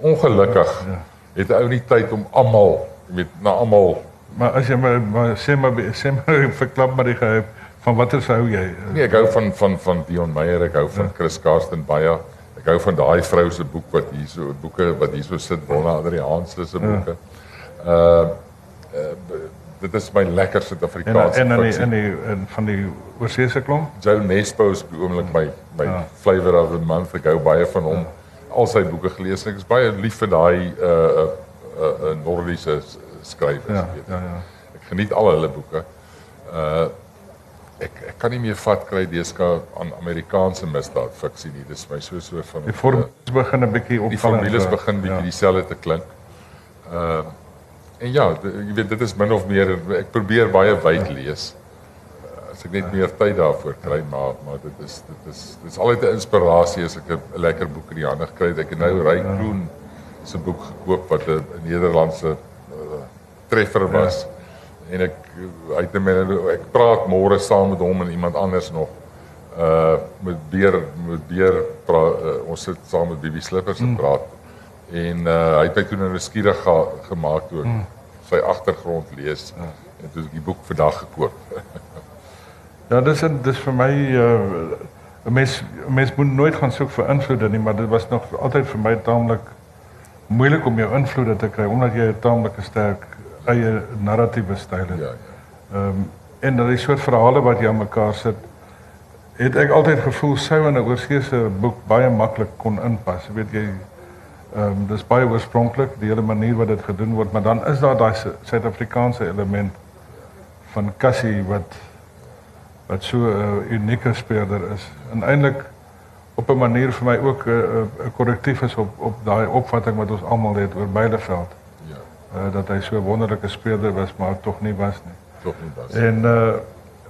Ongelukkig Ja. het 'n ou nie tyd om almal, weet, na almal maar as jy maar, maar sê maar sê maar verklap maar die geheim van watter hou jy? Nee, ek hou van van van Dion Meyer, ek hou van Chris Karsten baie. Ek hou van daai vrou se boek wat hierso boeke wat hierso sit, Donna Adriaanse se boeke. Uh, uh dit is my lekker En Suid-Afrikaanse en in die, in die in van die oorseese klomp? Joe Nesbo is op die oomblik my my Ja. flavour of the month. Ek hou baie van hom. Al sy boeke gelees en ek is baie lief vir daai uh uh, uh, uh Nordiese s- skrywers, Ja, weet. ja, ja. Ek geniet al hulle boeke. Uh ek ek kan nie meer vat kry deesdae aan Amerikaanse misdaad fiksie nie. Dis my so so van Die formules begin 'n bietjie die opval. formules begin bietjie ja. dieselfde te klink. Uh en ja, jy weet dit is min of meer ek probeer baie wyd lees. As ek net meer tyd daarvoor kry, maar maar dit is dit is dit is altyd 'n inspirasie as ek 'n lekker boek in die hande kry. Ek het nou Ry Kroon se boek gekoop wat 'n Nederlandse uh, treffer was. Ja. En ek hy het my ek praat môre saam met hom en iemand anders nog uh met Beer met Beer pra, uh, ons sit saam met Bibi Slippers en praat. En uh hy het my toe nou nuuskierig ge, gemaak ek mm. Sy agtergrond lees. Ja. En toe ek die boek vandag gekoop. Ja, dis een- dis vir my uh 'n mens 'n mens moet nooit gaan soek vir invloede nie, maar dit was nog altyd vir my taamlik moeilik om jou invloede te kry omdat jy 'n taamlike sterk eie narratiewe styl het. ja, ja. Ehm um, en dat die soort verhale wat jy aan mekaar sit, het ek altyd gevoel sou in 'n oorseese boek baie maklik kon inpas. Jy weet jy ehm um, dis baie oorspronklik die hele manier wat dit gedoen word, maar dan is daar daai Su- Suid-Afrikaanse element van Cassie wat wat so 'n uh, unieke speurder is. En eintlik op 'n manier vir my ook 'n uh, 'n korrektief is op op daai opvatting wat ons almal het oor Beileveld. Ja, Uh, dat hy so 'n wonderlike speurder was, maar tog nie was nie. tog nie was. En uh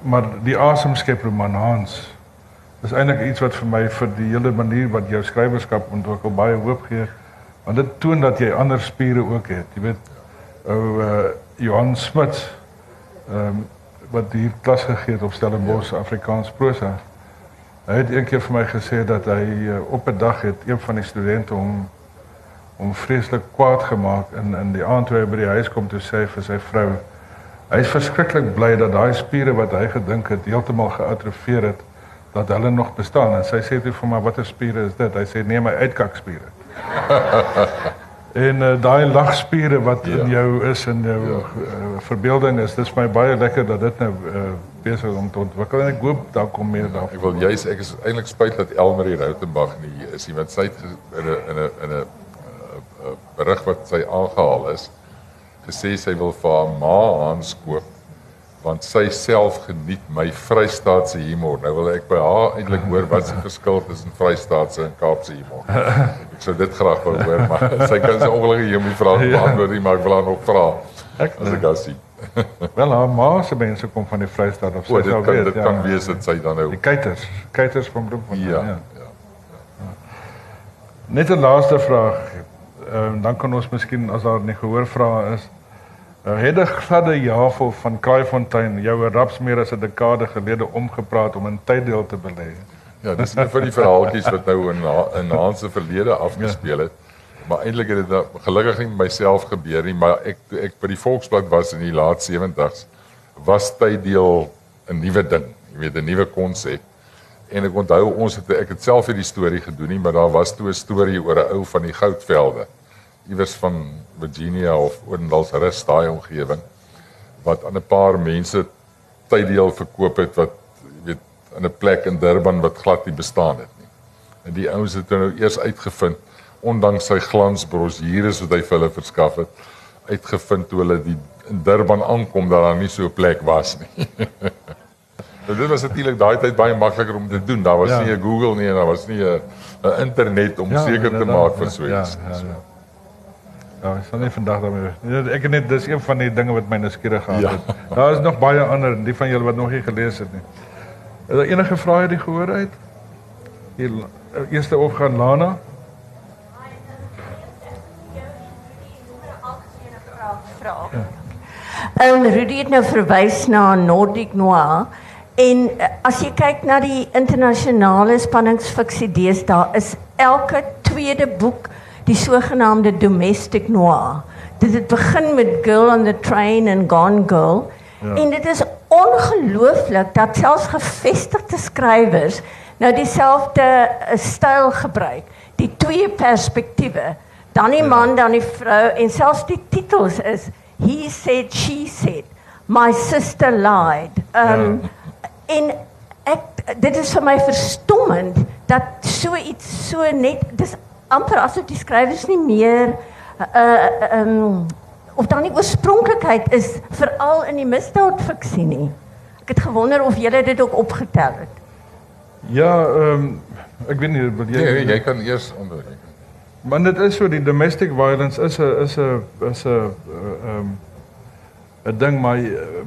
maar die asemskep roman Hans is eintlik iets wat vir my vir die hele manier wat jou skrywerskap ontwikkel baie hoop gee. Want dit toon dat jy ander spiere ook het. Jy weet ou uh Johan Smit ehm um, wat hier klas gegee het op Stellenbosch ja. Afrikaans prosa. Hy het eendag vir my gesê dat hy uh, op 'n dag het een van die studente hom hom vreeslik kwaad gemaak in in die aand toe hy by die huis kom toe sê hy vir sy vrou Hy is verskriklik bly dat daai spiere wat hy gedink het heeltemal geatrofieer het dat hulle nog bestaan en sy sê toe vir my watter spiere is dit? Hy sê nee my uitkakspiere. en uh, daai lagspiere wat ja. in jou is in jou ja. uh, verbeelding is, dis my baie lekker dat dit nou uh, besig om te ontwikkel en ek hoop daar kom meer Ek daarvan. wil juist ek is eintlik spyt dat Elmarie Rautenbach nie hier is nie want sy het in 'n in 'n in 'n uh, berig wat sy aangehaal is gesê sy wil vir haar ma Hans koop want sy self geniet my Vrystaatse humor. Nou wil ek by haar eintlik hoor wat se verskil tussen Vrystaatse en Kaapse humor. Ek sou dit graag wou hoor, maar sy kan sy ongelukkig hier my vraag Ja. beantwoord nie, maar ek wil haar nog vra Ek as ek haar sien. wel haar ma se mense kom van die Vrystaat of sy O, dit kan weet. dit kan wees dat sy dan nou Die keiters, keiters van Bloemfontein. ja, ja. ja. Net 'n laaste vraag. Ehm dan kan ons miskien as daar nie gehoor vrae is. Uh, het 'n gladde Javel van Kraaifontein jou 'n raps meer as 'n dekade gelede omgepraat om in tyddeel te belê? Ja, dis een van die verhaaltjies wat nou in Ha- in Hans se verlede afgespeel het. Maar eintlik het dit nou gelukkig nie myself gebeur nie, maar ek ek by die Volksblad was in die laat 70's was tyddeel 'n nuwe ding, jy weet 'n nuwe konsep. En ek onthou ons het ek het self hierdie storie gedoen nie, maar daar was toe 'n storie oor 'n ou van die goudvelde iewers van Virginia of Orendalsrus daai omgewing wat aan 'n paar mense tyddeel verkoop het wat weet in 'n plek in Durban wat glad nie bestaan het nie. En die ouens het nou eers uitgevind ondanks sy glansbrosjures wat hy vir hulle verskaf het, uitgevind toe hulle die in Durban aankom dat daar nie so 'n plek was nie. nou dit was natuurlik daai tyd baie makliker om te doen. Daar was ja. nie 'n Google nie en daar was nie 'n internet om ja, seker te maak vir so iets. Ja, ja, ja. Ja, ek sal nie vandag daarmee. Ek het net dis een van die dinge wat my nuuskierig gehad het. Ja. Daar is nog baie ander, die van julle wat nog nie gelees het nie. Is daar enige vrae uit die gehoor uit? Hier eerste of gaan Lana? vra. Ehm um, Rudy het nou verwys na Nordic Noir en uh, as jy kyk na die internasionale spanningsfiksie deesdae is elke tweede boek die sogenaamde domestic noir. Dit het begin met Girl on the Train en Gone Girl. Ja. En dit is ongelooflik dat selfs gevestigde skrywers nou dieselfde uh, styl gebruik. Die twee perspektiewe dan die man, dan die vrou en selfs die titels is he said she said my sister lied. Um ja. en ek dit is vir my verstommend dat so iets so net dis amper asof die skrywers nie meer uh um of dan nie oorspronklikheid is veral in die misdaadfiksie nie. Ek het gewonder of julle dit ook opgetel het. Ja, ehm um, ek weet nie wat jy nee, jy kan eers onder Maar dit is so die domestic violence is 'n is 'n is 'n ehm um, 'n ding maar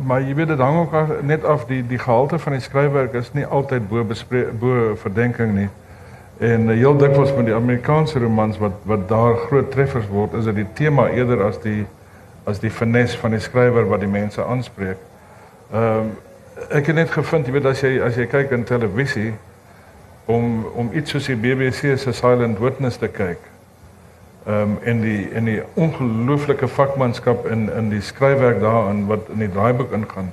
maar jy weet dit hang ook af, net af die die gehalte van die skryfwerk is nie altyd bo bo verdenking nie. En uh, heel dikwels met die Amerikaanse romans wat wat daar groot treffers word, is dit die tema eerder as die as die finesse van die skrywer wat die mense aanspreek. Ehm um, ek het net gevind jy weet as jy as jy kyk in televisie om om iets soos die BBC se Silent Witness te kyk ehm um, en die en die ongelooflike vakmanskap in in die skryfwerk daarin wat in die draaiboek ingaan.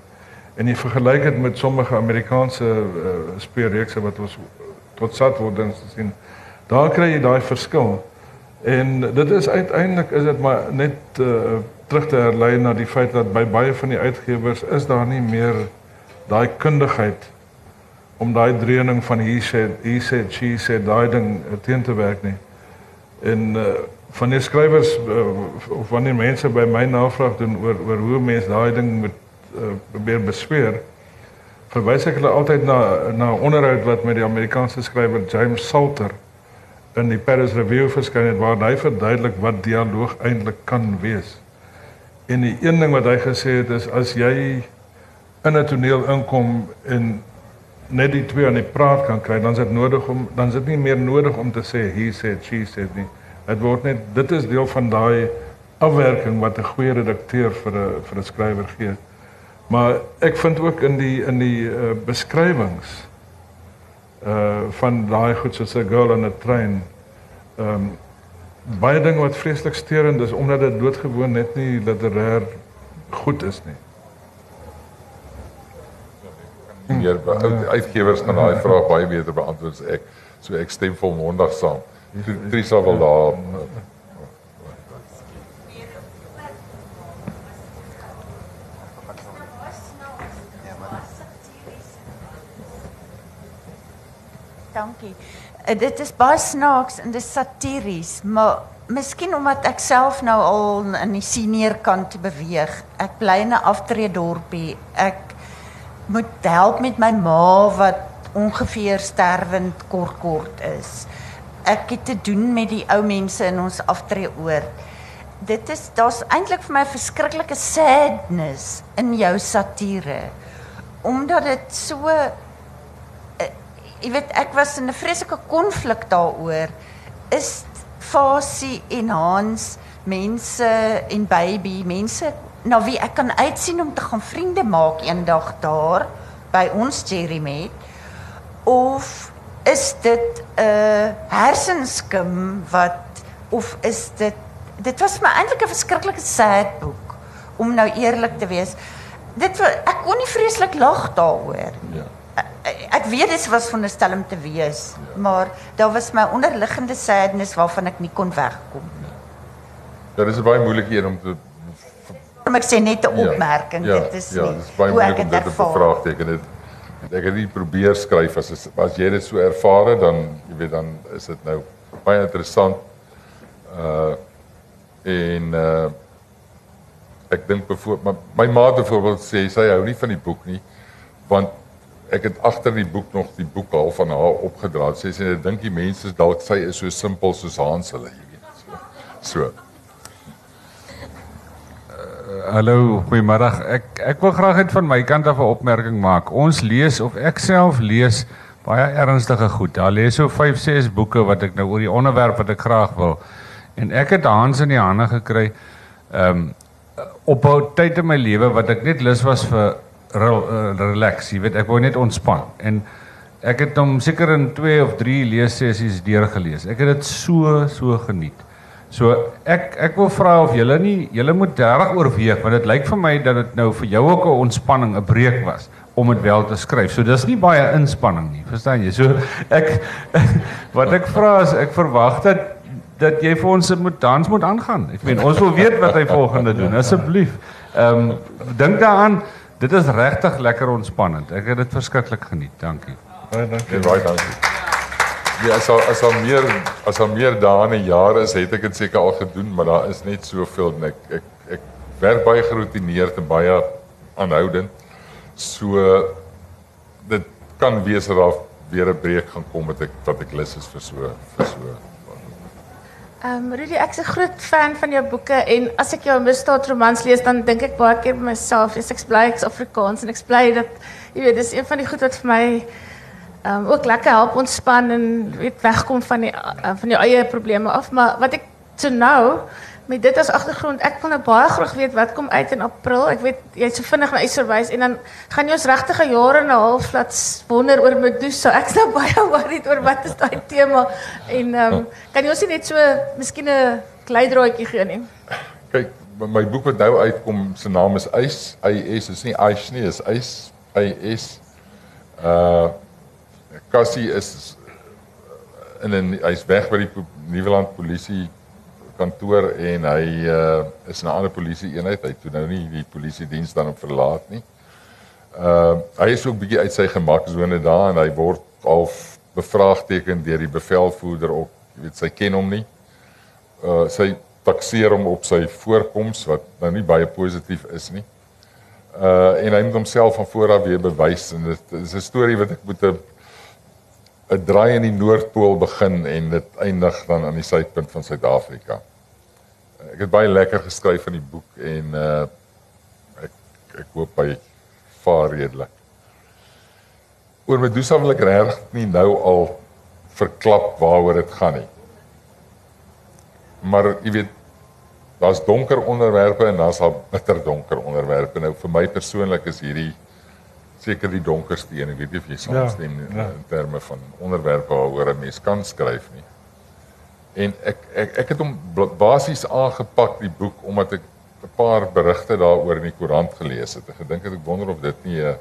En jy vergelyk dit met sommige Amerikaanse uh, speelreekse wat ons tot sat word en sien. Daar kry jy daai verskil. En dit is uiteindelik is dit maar net uh, terug te herlei na die feit dat by baie van die uitgewers is daar nie meer daai kundigheid om daai dreuning van hier sê hier sê she sê daai ding teen te werk nie. En uh, van die skrywers uh, of wanneer mense by my navraag doen oor oor hoe mense daai ding moet uh, probeer besweer verwys ek hulle altyd na na 'n onderhoud wat met die Amerikaanse skrywer James Salter in die Paris Review verskyn het waar hy verduidelik wat dialoog eintlik kan wees. En die een ding wat hy gesê het is as jy in 'n toneel inkom en net die twee aan die praat kan kry, dan is dit nodig om dan is dit nie meer nodig om te sê he said she said nie. Dit word net dit is deel van daai afwerking wat 'n goeie redakteur vir 'n vir 'n skrywer gee. Maar ek vind ook in die in die uh, beskrywings uh van daai goed soos 'n girl a train ehm um, baie dinge wat vreeslik steurend is omdat dit doodgewoon net nie literêr goed is nie. Meer uitgewers gaan daai vraag baie beter beantwoord as ek. So ek stem volmondig saam. Trisa wil daar Dankie. Uh, dit is baie snaaks en dis satiries, maar miskien omdat ek self nou al in die senior kant beweeg. Ek bly in 'n aftreedorpie. Ek moet help met my ma wat ongeveer sterwend kort kort is ek het te doen met die ou mense in ons aftree oor. Dit is daar's eintlik vir my verskriklike sadness in jou satire. Omdat dit so jy weet ek was in 'n vreeslike konflik daaroor. Is Fasie en Hans mense en baby mense na wie ek kan uitsien om te gaan vriende maak eendag daar by ons Jerry met of is dit 'n uh, hersenskim wat of is dit dit was my eintlik 'n verskriklike sad boek om nou eerlik te wees. Dit ek kon nie vreeslik lag daaroor. Ja. Ek, weet dit was van 'n stelm te wees, ja. maar daar was my onderliggende sadness waarvan ek nie kon wegkom nie. Ja, dit is baie moeilik hier om te om ek sê net 'n ja. opmerking, ja, dit is ja, nie. Ja, dit is baie moeilik om dit te bevraagteken. Dit ek het nie probeer skryf as as jy dit so ervaar het dan jy weet dan is dit nou baie interessant. Uh en uh ek dink byvoorbeeld my ma byvoorbeeld sê sy hou nie van die boek nie want ek het agter die boek nog die boek al van haar opgedra. Sy sê sy dink die mense dalk sy is so simpel soos Hans hulle, jy weet. So. so. Hallo, goeiemôre. Ek ek wil graag net van my kant af 'n opmerking maak. Ons lees of ek self lees baie ernstige goed. Daar lees so 5, 6 boeke wat ek nou oor die onderwerp wat ek graag wil. En ek het Hans in die hande gekry. Ehm um, op 'n tyd in my lewe wat ek net lus was vir uh, relax, jy weet, ek wou net ontspan. En ek het hom seker in 2 of 3 leessessies deurgelees. Ek het dit so so geniet. So ek ek wil vra of julle nie julle moet reg oorweeg want dit lyk vir my dat dit nou vir jou ook 'n ontspanning, 'n breek was om dit wel te skryf. So dis nie baie inspanning nie, verstaan jy? So ek wat ek vra is ek verwag dat dat jy vir ons moet dans moet aangaan. Ek meen ons wil weet wat hy volgende doen. Asseblief. Ehm um, dink daaraan, dit is regtig lekker ontspannend. Ek het dit verskriklik geniet. Dankie. Baie dankie. Baie dankie. Ja, as al, as al meer as al meer dae en jare is, het ek dit seker al gedoen, maar daar is net soveel en ek ek ek werk baie geroutineerd en baie aanhoudend. So dit kan wees dat daar weer 'n breek gaan kom wat ek wat ek lus is vir so vir so. Ehm um, Rudy, ek's 'n groot fan van jou boeke en as ek jou misdaadromans lees dan dink ek baie keer by myself, ek bly ek's Afrikaans en ek bly dat jy weet, dis een van die goed wat vir my um, ook lekker help ontspan en wegkom van die uh, van jou eie probleme af. Maar wat ek so nou met dit as agtergrond, ek wil nou baie graag weet wat kom uit in April. Ek weet jy het so vinnig na iets verwys en dan gaan jy ons regtige jare en 'n half laat wonder oor Medusa. Ek sou baie worried oor wat is daai tema en ehm um, kan jy ons net so miskien 'n kleidraadjie gee nie? Kyk, my boek wat nou uitkom, se naam is Ys. IS is nie Ys nie, is Ys. IS. Uh Cassie is in 'n hy's weg by die Nieuweland polisie kantoor en hy uh, is in 'n ander polisie eenheid. Hy toe nou nie die polisie diens dan op verlaat nie. Uh hy is ook bietjie uit sy gemaksone daar en hy word al bevraagteken deur die bevelvoerder op, jy weet sy ken hom nie. Uh sy takseer hom op sy voorkoms wat nou nie baie positief is nie. Uh en hy moet homself van voor af weer bewys en dit is 'n storie wat ek moet 'n 'n draai in die noordpool begin en dit eindig dan aan die suidpunt van Suid-Afrika. Ek het baie lekker geskryf van die boek en uh ek ek hoop hy vaar redelik. Oor Medusa wil ek regtig nie nou al verklap waaroor dit gaan nie. Maar jy weet daar's donker onderwerpe en daar's al bitter donker onderwerpe. Nou vir my persoonlik is hierdie seker die donkerste een. Ek weet nie of jy saamstem ja, ja. in terme van onderwerpe waaroor 'n mens kan skryf nie. En ek ek ek het hom basies aangepak die boek omdat ek 'n paar berigte daaroor in die koerant gelees het. Ek gedink ek wonder of dit nie 'n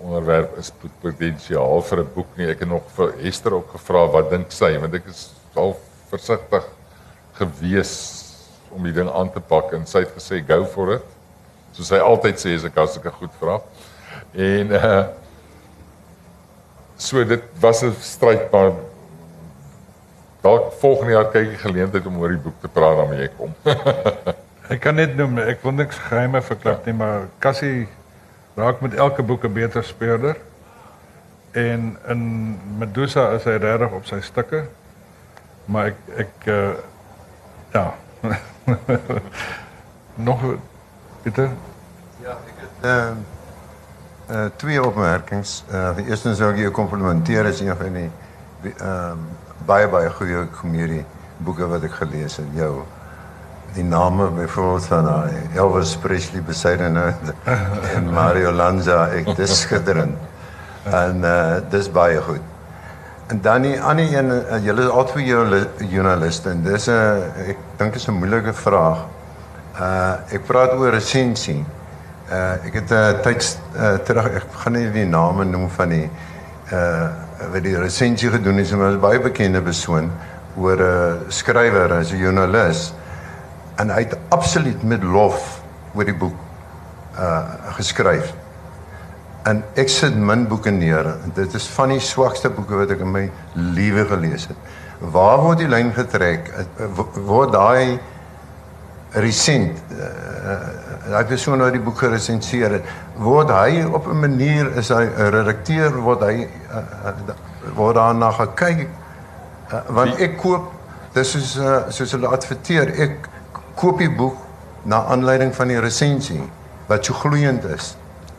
onderwerp is potensiaal vir 'n boek nie. Ek het nog vir Hester ook gevra wat dink sy want ek is al versigtig gewees om die ding aan te pak en sy het gesê go for it. Soos sy altyd sê as ek as ek 'n goed vra. En uh so dit was 'n stryd maar dalk volgende jaar kyk ek geleentheid om oor die boek te praat dan jy kom. ek kan net noem ek wil niks geheime verklap nie, maar Cassie raak met elke boek 'n beter speurder. En in Medusa is hy regtig op sy stukke. Maar ek ek uh ja. Nog Pieter? Ja, ek het ehm uh, uh, twee opmerkings. Uh, die eerste zou ik je complimenteren als een van die um, baie, baie goede comedie boeken wat ik gelezen heb. Jou, die namen bijvoorbeeld van uh, Elvis Presley besiden en Mario Lanza, ik dis schitterend. En uh, dis baie goed. En dan die ander een, uh, julle is al twee journaliste en dis 'n uh, ek dink is 'n moeilike vraag. Uh ek praat oor resensie. Uh ek het 'n uh, tyd uh, terug ek gaan nie die name noem van die uh wat die resensie gedoen het, maar 'n baie bekende persoon oor 'n uh, skrywer as 'n joernalis en hy het absoluut met lof oor die boek uh geskryf. En ek sit min boeke neer. Dit is van die swakste boeke wat ek in my lewe gelees het. Waar word die lyn getrek? Word daai resent uh, daai persoon wat die boek geresenseer het, word hy op 'n manier is hy 'n redakteur word hy uh, word daarna gekyk uh, want ek koop dis is uh, soos hulle adverteer ek koop die boek na aanleiding van die resensie wat so gloeiend is.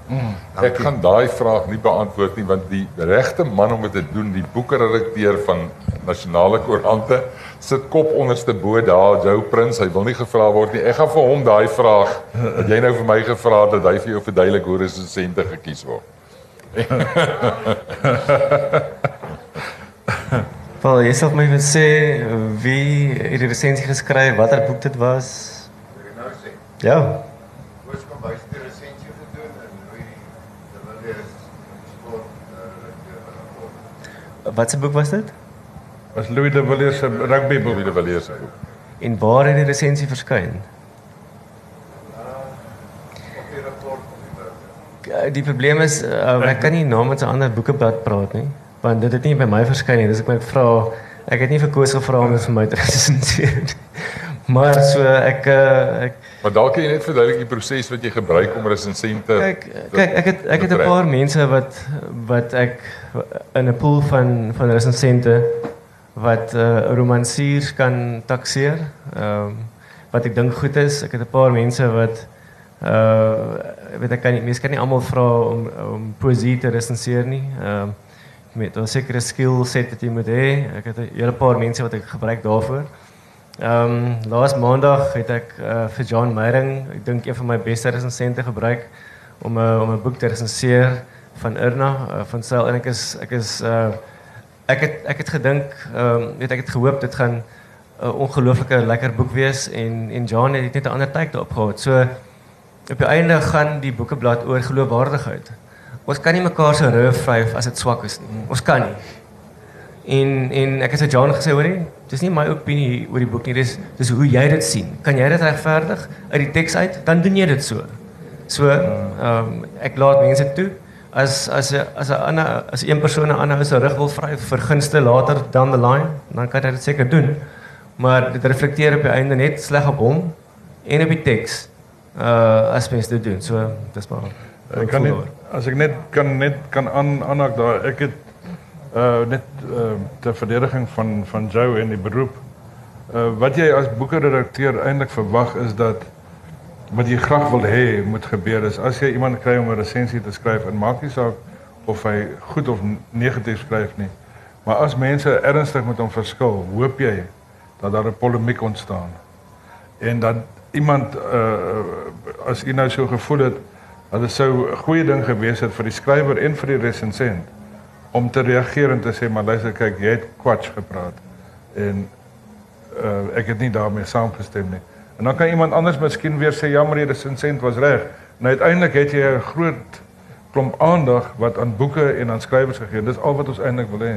Mm, ek gaan daai vraag nie beantwoord nie want die regte man om dit te doen, die boekredakteur van Nasionale Koerante, sit kop onderste bo daar, Joe Prins, hy wil nie gevra word nie. Ek gaan vir hom daai vraag wat jy nou vir my gevra het, dat hy vir jou verduidelik hoe resensente gekies word. Paul, jy sê my wil sê wie het die resensie geskryf, watter boek dit was? Nou sê. Ja. Hoe kom by die resensie gedoen en hoe die wil is sport uh, Wat se boek was dit? Was Louis de Villiers se rugby boek. Die wil lees se boek. En waar het die resensie verskyn? op die rapport Ja, Die probleem is uh, ek kan nie namens 'n ander boekeblad praat nie, want dit het nie by my verskyn nie. Dis ek my vra, ek het nie vir Koos gevra om dit vir my te resenseer nie. Maar so ek uh, ek Maar dalk kan jy net verduidelik die proses wat jy gebruik om resensente kyk kyk ek het ek het 'n paar mense wat wat ek in 'n pool van van resensente wat uh, romansiers kan takseer. Ehm um, wat ek dink goed is. Ek het 'n paar mense wat uh weet ek kan nie mense kan nie almal vra om om poesie te resenseer nie. Ehm um, met 'n sekere skill set wat jy moet hê. Ek het 'n hele paar mense wat ek gebruik daarvoor. Ehm um, laas maandag het ek uh, vir John Meyering, ek dink een van my beste resensente gebruik om 'n uh, om 'n boek te resenseer van Irna uh, van Sel en ek is ek is uh ek het ek het gedink ehm um, weet ek het gehoop dit gaan 'n ongelooflike lekker boek wees en en John het net 'n ander tyd daarop gehad. So op die einde gaan die boekeblad oor geloofwaardigheid. Ons kan nie mekaar se rug vryf as dit swak is nie. Ons kan nie. En en ek het vir John gesê hoorie, dis nie my opinie oor die boek nie, dis dis hoe jy dit sien. Kan jy dit regverdig uit die teks uit? Dan doen jy dit so. So, ehm um, ek laat mense toe as as 'n as 'n ander as een persoon 'n ander se rug wil vry vir gunste later down the line, dan kan hy dit seker doen. Maar dit reflekteer op die einde net sleg op hom en op die teks. Uh as mens dit doen. So, dis maar Ek kan net as ek net kan net kan aan aanhaak daar ek het uh net uh ter verdediging van van Joe en die beroep. Uh wat jy as boekredakteur eintlik verwag is dat wat jy graag wil hê moet gebeur is as jy iemand kry om 'n resensie te skryf en maak nie saak of hy goed of negatief skryf nie. Maar as mense ernstig met hom verskil, hoop jy dat daar 'n polemiek ontstaan. En dat iemand uh as jy nou so gevoel het dat dit sou 'n goeie ding gewees het vir die skrywer en vir die resensent om te reageer en te sê maar luister kyk jy het kwats gepraat en uh ek het nie daarmee saamgestem nie. En dan kan iemand anders miskien weer sê ja maar die resensent was reg. Nou uiteindelik het jy 'n groot klomp aandag wat aan boeke en aan skrywers gegee. Dis al wat ons eintlik wil hê.